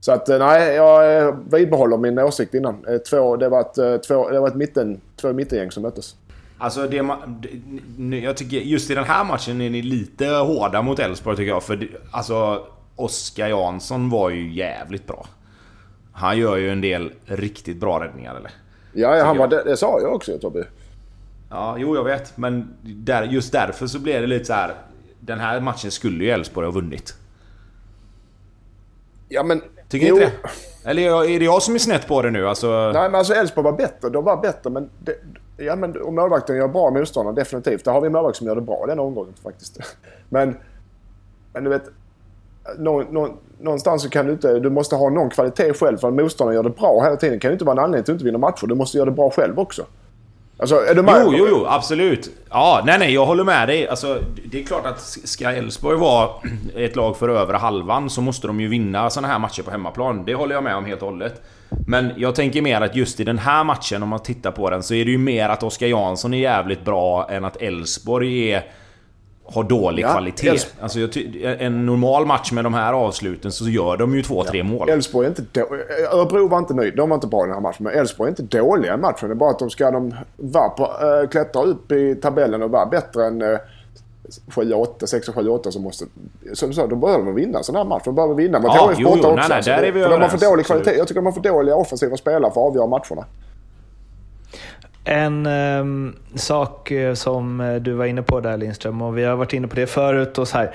S1: Så att eh, nej, jag eh, vidbehåller min åsikt innan. Två, det var ett, två, det var ett mitten, två mittengäng som möttes.
S3: Alltså det, jag tycker just i den här matchen är ni lite hårda mot Elfsborg tycker jag. För alltså Oskar Jansson var ju jävligt bra. Han gör ju en del riktigt bra räddningar eller?
S1: Ja, han var, det, det sa jag också Tobbe.
S3: Ja, jo jag vet. Men där, just därför så blev det lite så här. Den här matchen skulle ju Elfsborg ha vunnit.
S1: Ja men...
S3: Tycker jo. inte det? Eller är det jag som är snett på det nu? Alltså...
S1: Nej men alltså Elfsborg var bättre. De var bättre men... Det, ja men om målvakten gör bra motståndare, definitivt. Där har vi en målvakt som gör det bra den omgången faktiskt. [laughs] Men... Men du vet... Någon, någon, någonstans så kan du inte... Du måste ha någon kvalitet själv för att motståndaren gör det bra hela tiden. Det kan ju inte vara en anledning till att du inte vinner matcher. Du måste göra det bra själv också. Alltså, är du med?
S3: Jo, jo, jo, absolut. Ja, nej, nej, jag håller med dig. Alltså, det är klart att ska Elfsborg vara [clears throat] ett lag för över halvan så måste de ju vinna såna här matcher på hemmaplan. Det håller jag med om helt och hållet. Men jag tänker mer att just i den här matchen, om man tittar på den, så är det ju mer att Oskar Jansson är jävligt bra än att Elfsborg är har dålig ja, kvalitet. Älvsborg. Alltså en normal match med de här avsluten så gör de ju två, ja. tre mål.
S1: Elfsborg är inte då... Örebro var inte nöjd. De var inte bra i den här matchen. Men Elfsborg är inte dåliga i matchen. Det är bara att de ska de vara på, äh, klättra upp i tabellen och vara bättre än äh, 7-8, 6-7-8 så måste... Som du sa, då behöver de vinna sån här match. De behöver vinna mot ja, HIF borta också. Nej, nej, där är vi för de har för dålig kvalitet. Jag tycker de har för dåliga offensiva spelare för att avgöra matcherna.
S2: En um, sak eh, som eh, du var inne på där Lindström, och vi har varit inne på det förut. Och så här.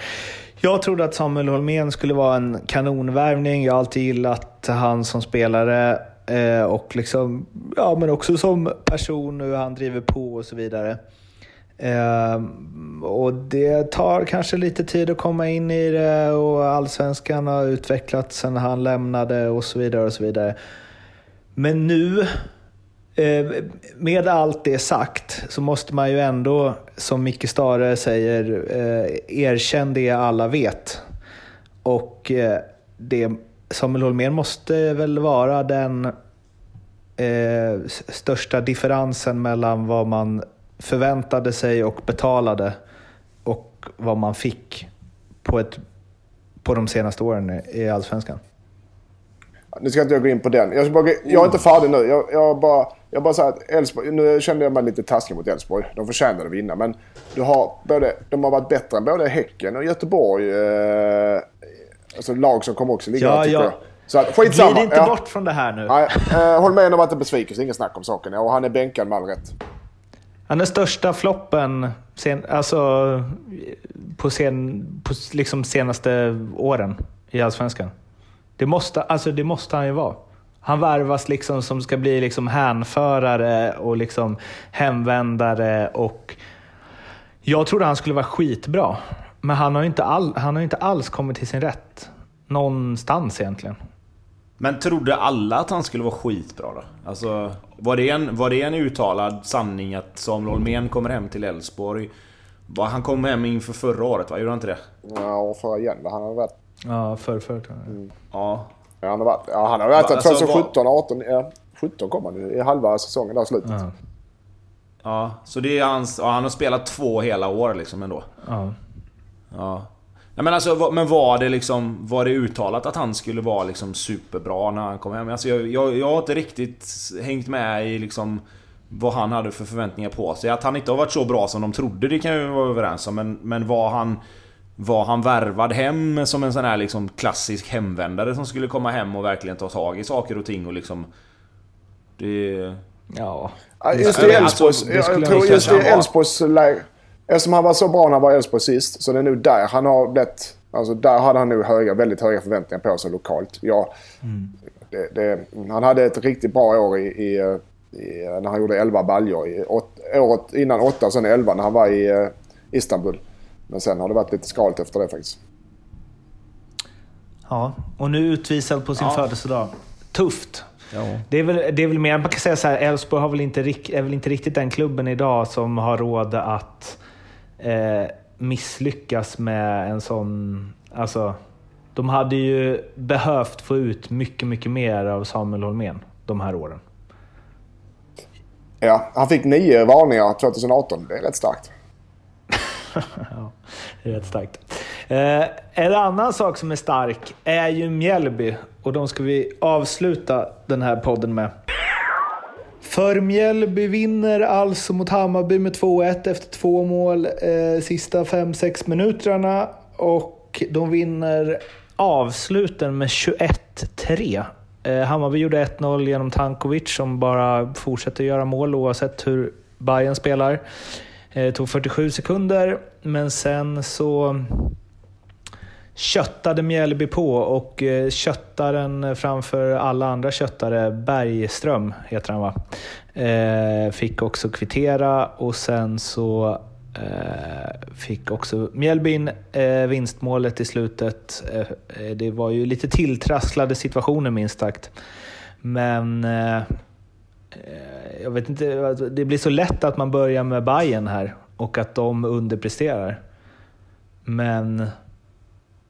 S2: Jag trodde att Samuel Holmén skulle vara en kanonvärvning. Jag har alltid gillat han som spelare eh, och liksom, ja, men också som person, hur han driver på och så vidare. Eh, och det tar kanske lite tid att komma in i det och allsvenskan har utvecklats sedan han lämnade och så vidare. och så vidare. Men nu Eh, med allt det sagt så måste man ju ändå, som Micke Stare säger, eh, erkänna det alla vet. Och eh, det, Samuel Holmér måste väl vara den eh, största differensen mellan vad man förväntade sig och betalade och vad man fick på, ett, på de senaste åren i Allsvenskan.
S1: Nu ska inte jag gå in på den. Jag, bara, jag är inte färdig nu. Jag, jag bara jag bara säger att Elfsborg, nu kände jag mig lite taskig mot Elfsborg. De förtjänade att vinna. Men du har både, de har varit bättre än både Häcken och Göteborg. Eh, alltså lag som kommer också ligga
S2: Ja,
S1: där, tycker
S2: ja.
S1: jag. Så att, skitsamma.
S2: Glid inte
S1: ja.
S2: bort från det här nu.
S1: Nej, eh, håll med om att det är besvikelse, inget snack om saken. Och han är bänkad med all rätt.
S2: Han är största floppen sen, alltså, på, sen, på liksom senaste åren i Allsvenskan. Det måste, alltså, det måste han ju vara. Han värvas liksom som ska bli liksom hänförare och liksom hemvändare. Och jag trodde han skulle vara skitbra. Men han har ju inte, all, han har inte alls kommit till sin rätt. Någonstans egentligen.
S3: Men trodde alla att han skulle vara skitbra då? Alltså, var det en, var det en uttalad sanning att Samuel Holmén kommer hem till Elfsborg? Han kom hem inför förra året va? Gjorde han inte det?
S1: Ja, och för igen, han har varit...
S2: Ja, för, för,
S3: Ja.
S1: Ja, han har varit, ja, han har varit
S3: Alltså,
S1: 2017, 18... Ja, 17 kom han ju i halva säsongen där slutet.
S2: Ja.
S3: Ja, så det är hans... Ja, han har spelat två hela år liksom ändå.
S2: Ja.
S3: Ja. ja men alltså, men var det liksom... Var det uttalat att han skulle vara liksom superbra när han kom hem? Alltså jag, jag, jag har inte riktigt hängt med i liksom... Vad han hade för förväntningar på sig. Att han inte har varit så bra som de trodde, det kan vi vara överens om. Men, men var han... Var han värvad hem som en sån här liksom klassisk hemvändare som skulle komma hem och verkligen ta tag i saker och ting och liksom... Det...
S2: ja.
S1: Just i
S3: men
S1: Elfsborgs...
S3: alltså,
S1: jag, tror just i
S3: kanske han var.
S1: Elfsborgs läge... Eftersom han var så bra när han var Elfsborg sist, så det är nu där han har blivit... Alltså där hade han nog höga, väldigt höga förväntningar på sig lokalt. Ja, det, det, han hade ett riktigt bra år i, i, i, när han gjorde 11 baljor. I åt, året innan 8 och sen 11 när han var i eh, Istanbul. Men sen har det varit lite skalt efter det faktiskt.
S2: Ja, och nu utvisad på sin
S3: Ja.
S2: födelsedag. Tufft.
S3: Ja.
S2: Det är, väl, det är väl mer, man kan säga så här, Elfsborg har väl inte, rik- är väl inte riktigt den klubben idag som har råd att eh, misslyckas med en sån... Alltså, de hade ju behövt få ut mycket, mycket mer av Samuel Holmén de här åren.
S1: Ja, han fick nio varningar 2018. Det är rätt starkt
S2: ja, det är rätt starkt. Eh, en annan sak som är stark är ju Mjällby och de ska vi avsluta den här podden med. För Mjällby vinner alltså mot Hammarby med 2-1 efter två mål eh, sista 5-6 minuterna och de vinner avsluten med 21-3. Eh, Hammarby gjorde 1-0 genom Tankovic som bara fortsätter göra mål oavsett hur Bayern spelar. Det tog 47 sekunder, men sen så köttade Mjällby på och eh, köttaren framför alla andra köttare, Bergström heter han va, eh, fick också kvittera och sen så eh, fick också Mjällby in vinstmålet i slutet. Det var ju lite tilltrasslade situationer minst sagt. Men jag vet inte, alltså, det blir så lätt att man börjar med Bayern här och att de underpresterar. Men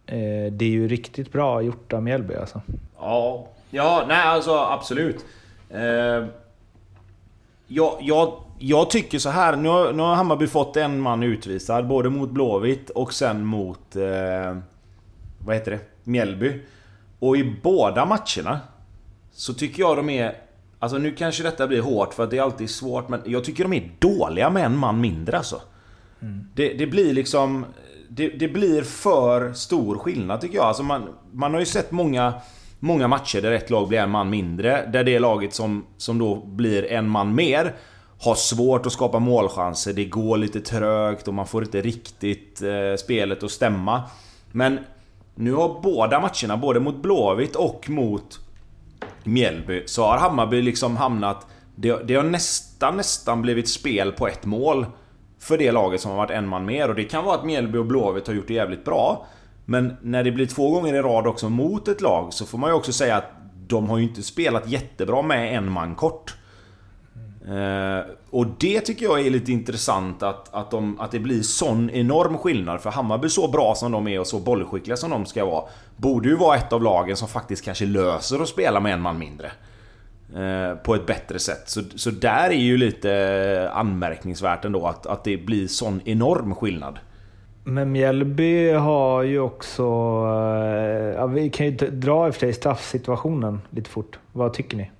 S2: eh, det är ju riktigt bra gjort av Mjällby alltså.
S3: Ja, ja nej alltså absolut. Eh, jag, jag, jag tycker så här. Nu har, nu har Hammarby fått en man utvisad, både mot Blåvitt och sen mot... Eh, vad heter det? Mjällby. Och i båda matcherna så tycker jag de är... Alltså nu kanske detta blir hårt för att det är alltid svårt men jag tycker de är dåliga med en man mindre alltså. Det, det blir liksom... Det, det blir för stor skillnad tycker jag. Alltså man, man har ju sett många, många matcher där ett lag blir en man mindre. Där det laget som, som då blir en man mer har svårt att skapa målchanser. Det går lite trögt och man får inte riktigt eh, spelet att stämma. Men nu har båda matcherna, både mot Blåvitt och mot Mjällby, så har Hammarby liksom hamnat... Det, det har nästan, nästan blivit spel på ett mål för det laget som har varit en man mer. Och det kan vara att Mjällby och Blåvitt har gjort det jävligt bra. Men när det blir två gånger i rad också mot ett lag så får man ju också säga att de har ju inte spelat jättebra med en man kort. Eh, och det tycker jag är lite intressant att, att, de, att det blir sån enorm skillnad. För Hammarby så bra som de är och så bollskickliga som de ska vara Borde ju vara ett av lagen som faktiskt kanske löser att spela med en man mindre. Eh, på ett bättre sätt. Så, så där är ju lite anmärkningsvärt ändå att, att det blir sån enorm skillnad.
S2: Men Mjällby har ju också... eh, Ja, vi kan ju dra i straffsituationen lite fort. Vad tycker ni?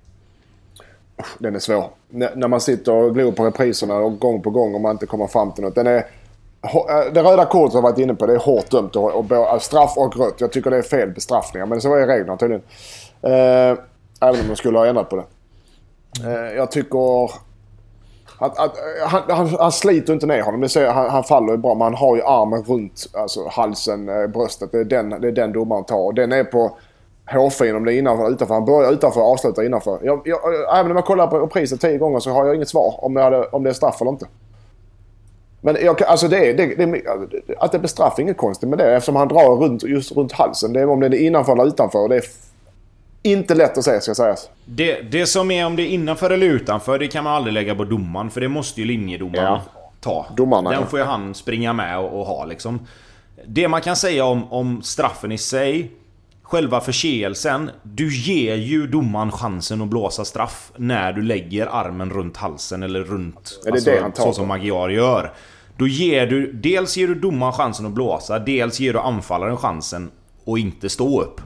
S1: Den är svår. N när man sitter och glor på repriserna och gång på gång och man inte kommer fram till något. Den är, eh, det röda kortet har jag varit inne på. Det är hårt dömt. Och, och, och, eh, straff och rött. Jag tycker det är fel bestraffningar. Men så är reglerna tydligen. Eh, även om de skulle ha ändrat på det. Eh, jag tycker... Att, att, eh, han, han, han, sliter inte ner honom. Det ser, han, han faller ju bra. Men han har ju armen runt alltså, halsen, eh, bröstet. Det är den, det är den domaren tar. Och den är på hårfin om det är innanför eller utanför. Han börjar utanför och avslutar innanför. Jag, jag, även om jag kollar på priset tio gånger så har jag inget svar om, jag hade, om det är straff eller inte. Men jag, alltså det, det, det, att det blir straff är inget konstigt med det eftersom han drar runt, just runt halsen. Det är om det är innanför eller utanför. Det är inte lätt att säga ska sägas.
S3: Det, det som är om det är innanför eller utanför, det kan man aldrig lägga på domaren. För det måste ju linjedomaren ja. ta.
S1: Domarna,
S3: Den får ju han springa med och, och, ha liksom. Det man kan säga om, om straffen i sig själva förseelsen. Du ger ju domaren chansen att blåsa straff när du lägger armen runt halsen eller runt...
S1: Är det alltså, det
S3: så som Magyar gör. Då ger du... Dels ger du domaren chansen att blåsa, dels ger du anfallaren chansen att inte stå upp.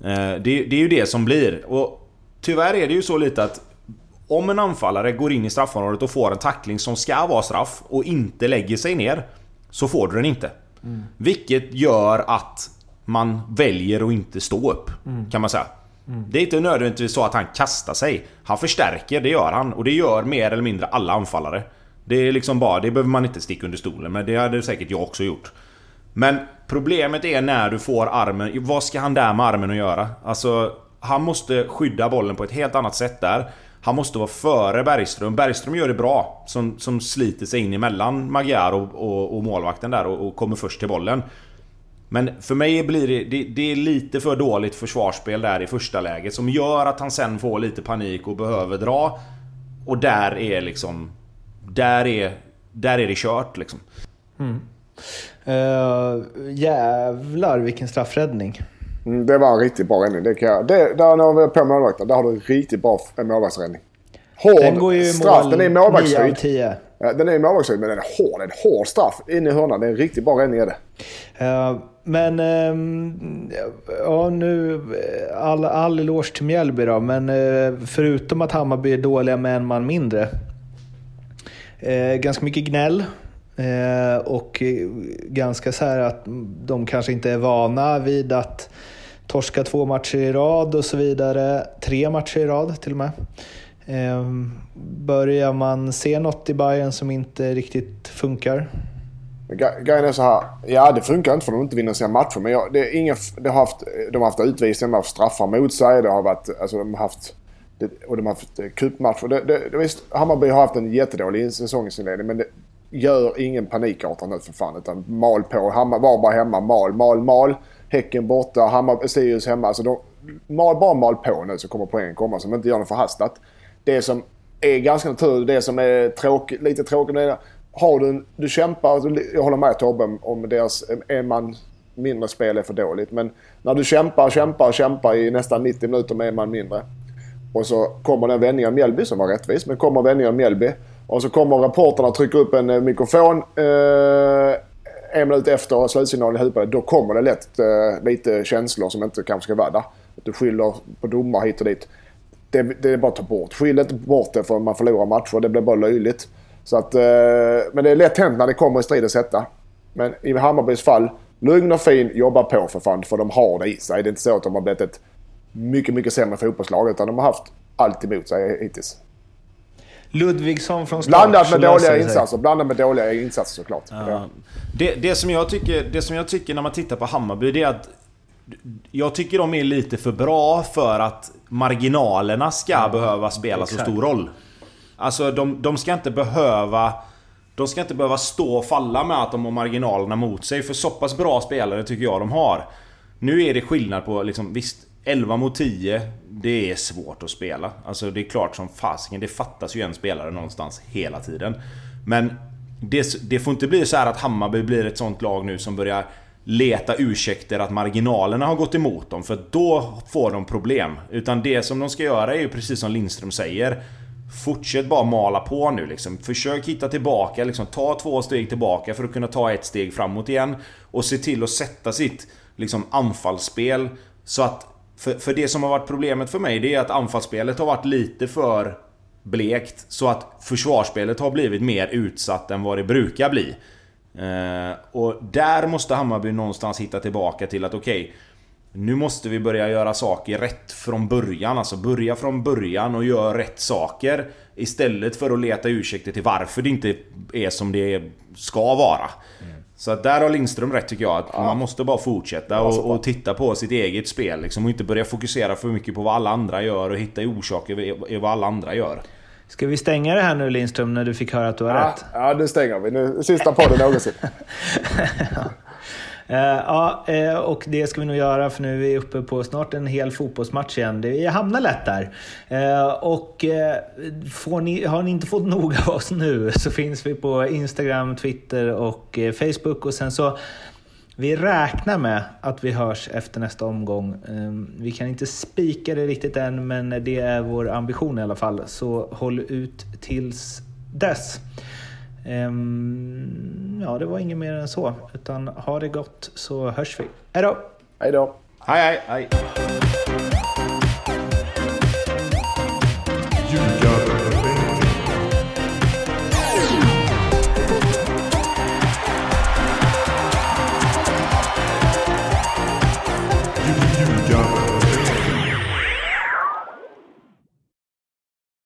S3: Eh, det, det är ju det som blir. Och tyvärr är det ju så lite att om en anfallare går in i straffområdet och får en tackling som ska vara straff och inte lägger sig ner Så får du den inte. Mm. Vilket gör att man väljer att inte stå upp. Mm. Kan man säga. Mm. Det är inte nödvändigtvis så att han kastar sig. Han förstärker, det gör han. Och det gör mer eller mindre alla anfallare. Det är liksom bara, det behöver man inte sticka under stolen men det hade säkert jag också gjort. Men problemet är när du får armen, vad ska han där med armen att göra? Alltså, han måste skydda bollen på ett helt annat sätt där. Han måste vara före Bergström. Bergström gör det bra. Som, som sliter sig in emellan Magyar och, och, och målvakten där och, och kommer först till bollen. Men för mig blir det, det, det, är lite för dåligt försvarsspel där i första läget som gör att han sen får lite panik och behöver dra. Och där är liksom... Där är, där är det kört liksom.
S2: Mm. Uh, jävlar vilken straffräddning.
S1: Mm, det var en riktigt bra räddning. Det kan jag, det, där när vi är på målvakten, där har du en riktigt bra målvaktsräddning.
S2: Hård den går ju straff, mål den är målvaktshöjd.
S1: Den är målvaktshöjd men den är hård. En hård straff in i hörnan. Det är en riktigt bra räddning är det.
S2: Uh, men ehm, ja, nu eh, all, all eloge till Mjällby då, men eh, förutom att Hammarby är dåliga med en man mindre. Eh, ganska mycket gnäll eh, och ganska så här att de kanske inte är vana vid att torska två matcher i rad och så vidare. Tre matcher i rad till och med. Ehm, börjar man se något i Bayern som inte riktigt funkar?
S1: Grejen är så här. Ja, det funkar inte för de inte vinner sina matcher. Men jag, det är inga, det har haft, de har haft utvisningar, de har haft straffar mot sig. Det har varit, alltså de har haft, det, och de har haft eh, cupmatcher. Det, det, visst, Hammarby har haft en jättedålig säsongsinledning. Men det gör ingen panikartad nu för fan. Utan mal på. Hammar, var bara hemma. Mal, mal, mal. Häcken borta. Hammar, Sirius hemma. Alltså de, mal, bara mal på nu så kommer poängen komma. Så de inte gör något förhastat. Det som är ganska naturligt, det som är tråkigt, lite tråkigt har du, du kämpar, alltså, jag håller med Tobbe om deras en man mindre spel är för dåligt. Men när du kämpar, kämpar, kämpar i nästan 90 minuter med en man mindre. Och så kommer den vändningen av Mjällby som var rättvis, men kommer vändningen av Mjällby. Och så kommer rapporterna och trycker upp en eh, mikrofon eh, en minut efter slutsignalen i huvudet. Då kommer det lätt eh, lite känslor som inte kanske ska vara där. Att du skyller på domar hit och dit. Det, det är bara att ta bort. Skyll inte bort det för man förlorar matcher. Det blir bara löjligt. Så att, eh, men det är lätt hänt när det kommer i stridens hetta. Men i Hammarbys fall, lugn och fin, jobba på för fan. För de har det i sig. Det är inte så att de har blivit ett mycket, mycket sämre fotbollslag. Utan de har haft allt emot sig hittills.
S2: Ludvigsson från start.
S1: Blandat med dåliga insatser. Blandat med dåliga insatser såklart. Ja.
S3: Det, det, som jag tycker, det som jag tycker när man tittar på Hammarby, det är att jag tycker de är lite för bra för att marginalerna ska mm. behöva spela Exakt. så stor roll. Alltså de, de ska inte behöva... De ska inte behöva stå och falla med att de har marginalerna mot sig. För så pass bra spelare tycker jag de har. Nu är det skillnad på liksom, visst 11 mot 10, det är svårt att spela. Alltså det är klart som fasiken, det fattas ju en spelare någonstans hela tiden. Men det, det, får inte bli så att Hammarby blir ett sånt lag nu som börjar leta ursäkter att marginalerna har gått emot dem, för då får de problem. Utan det som de ska göra är ju precis som Lindström säger. Fortsätt bara mala på nu liksom. Försök hitta tillbaka, liksom, ta två steg tillbaka för att kunna ta ett steg framåt igen. Och se till att sätta sitt liksom, anfallsspel så att... För, för det som har varit problemet för mig, det är att anfallsspelet har varit lite för blekt. Så att försvarsspelet har blivit mer utsatt än vad det brukar bli. Eh, och där måste Hammarby någonstans hitta tillbaka till att okej, okay, nu måste vi börja göra saker rätt från början. Alltså börja från början och göra rätt saker. Istället för att leta ursäkter till varför det inte är som det ska vara. Mm. Så att där har Lindström rätt tycker jag. Att ja. Man måste bara fortsätta och, och, titta på sitt eget spel. Liksom, och inte börja fokusera för mycket på vad alla andra gör och hitta orsaker i vad alla andra gör.
S2: Ska vi stänga det här nu Lindström, när du fick höra att du har
S1: ja,
S2: rätt?
S1: Ja, nu stänger vi. Nu, sista podden någonsin.
S2: ja. [laughs] Eh, ja, eh, och det ska vi nog göra för nu är vi uppe på snart en hel fotbollsmatch igen. Vi hamnar lätt där. Eh, och ni, har ni inte fått nog av oss nu så finns vi på Instagram, Twitter och Facebook. Och sen så vi räknar med att vi hörs efter nästa omgång. Ehm, vi kan inte spika det riktigt än, men det är vår ambition i alla fall. Så håll ut tills dess. Um, ja, det var inget mer än så. Utan ha det gott så hörs vi. Hej då!
S1: Hej då!
S3: Hej, hej, hej!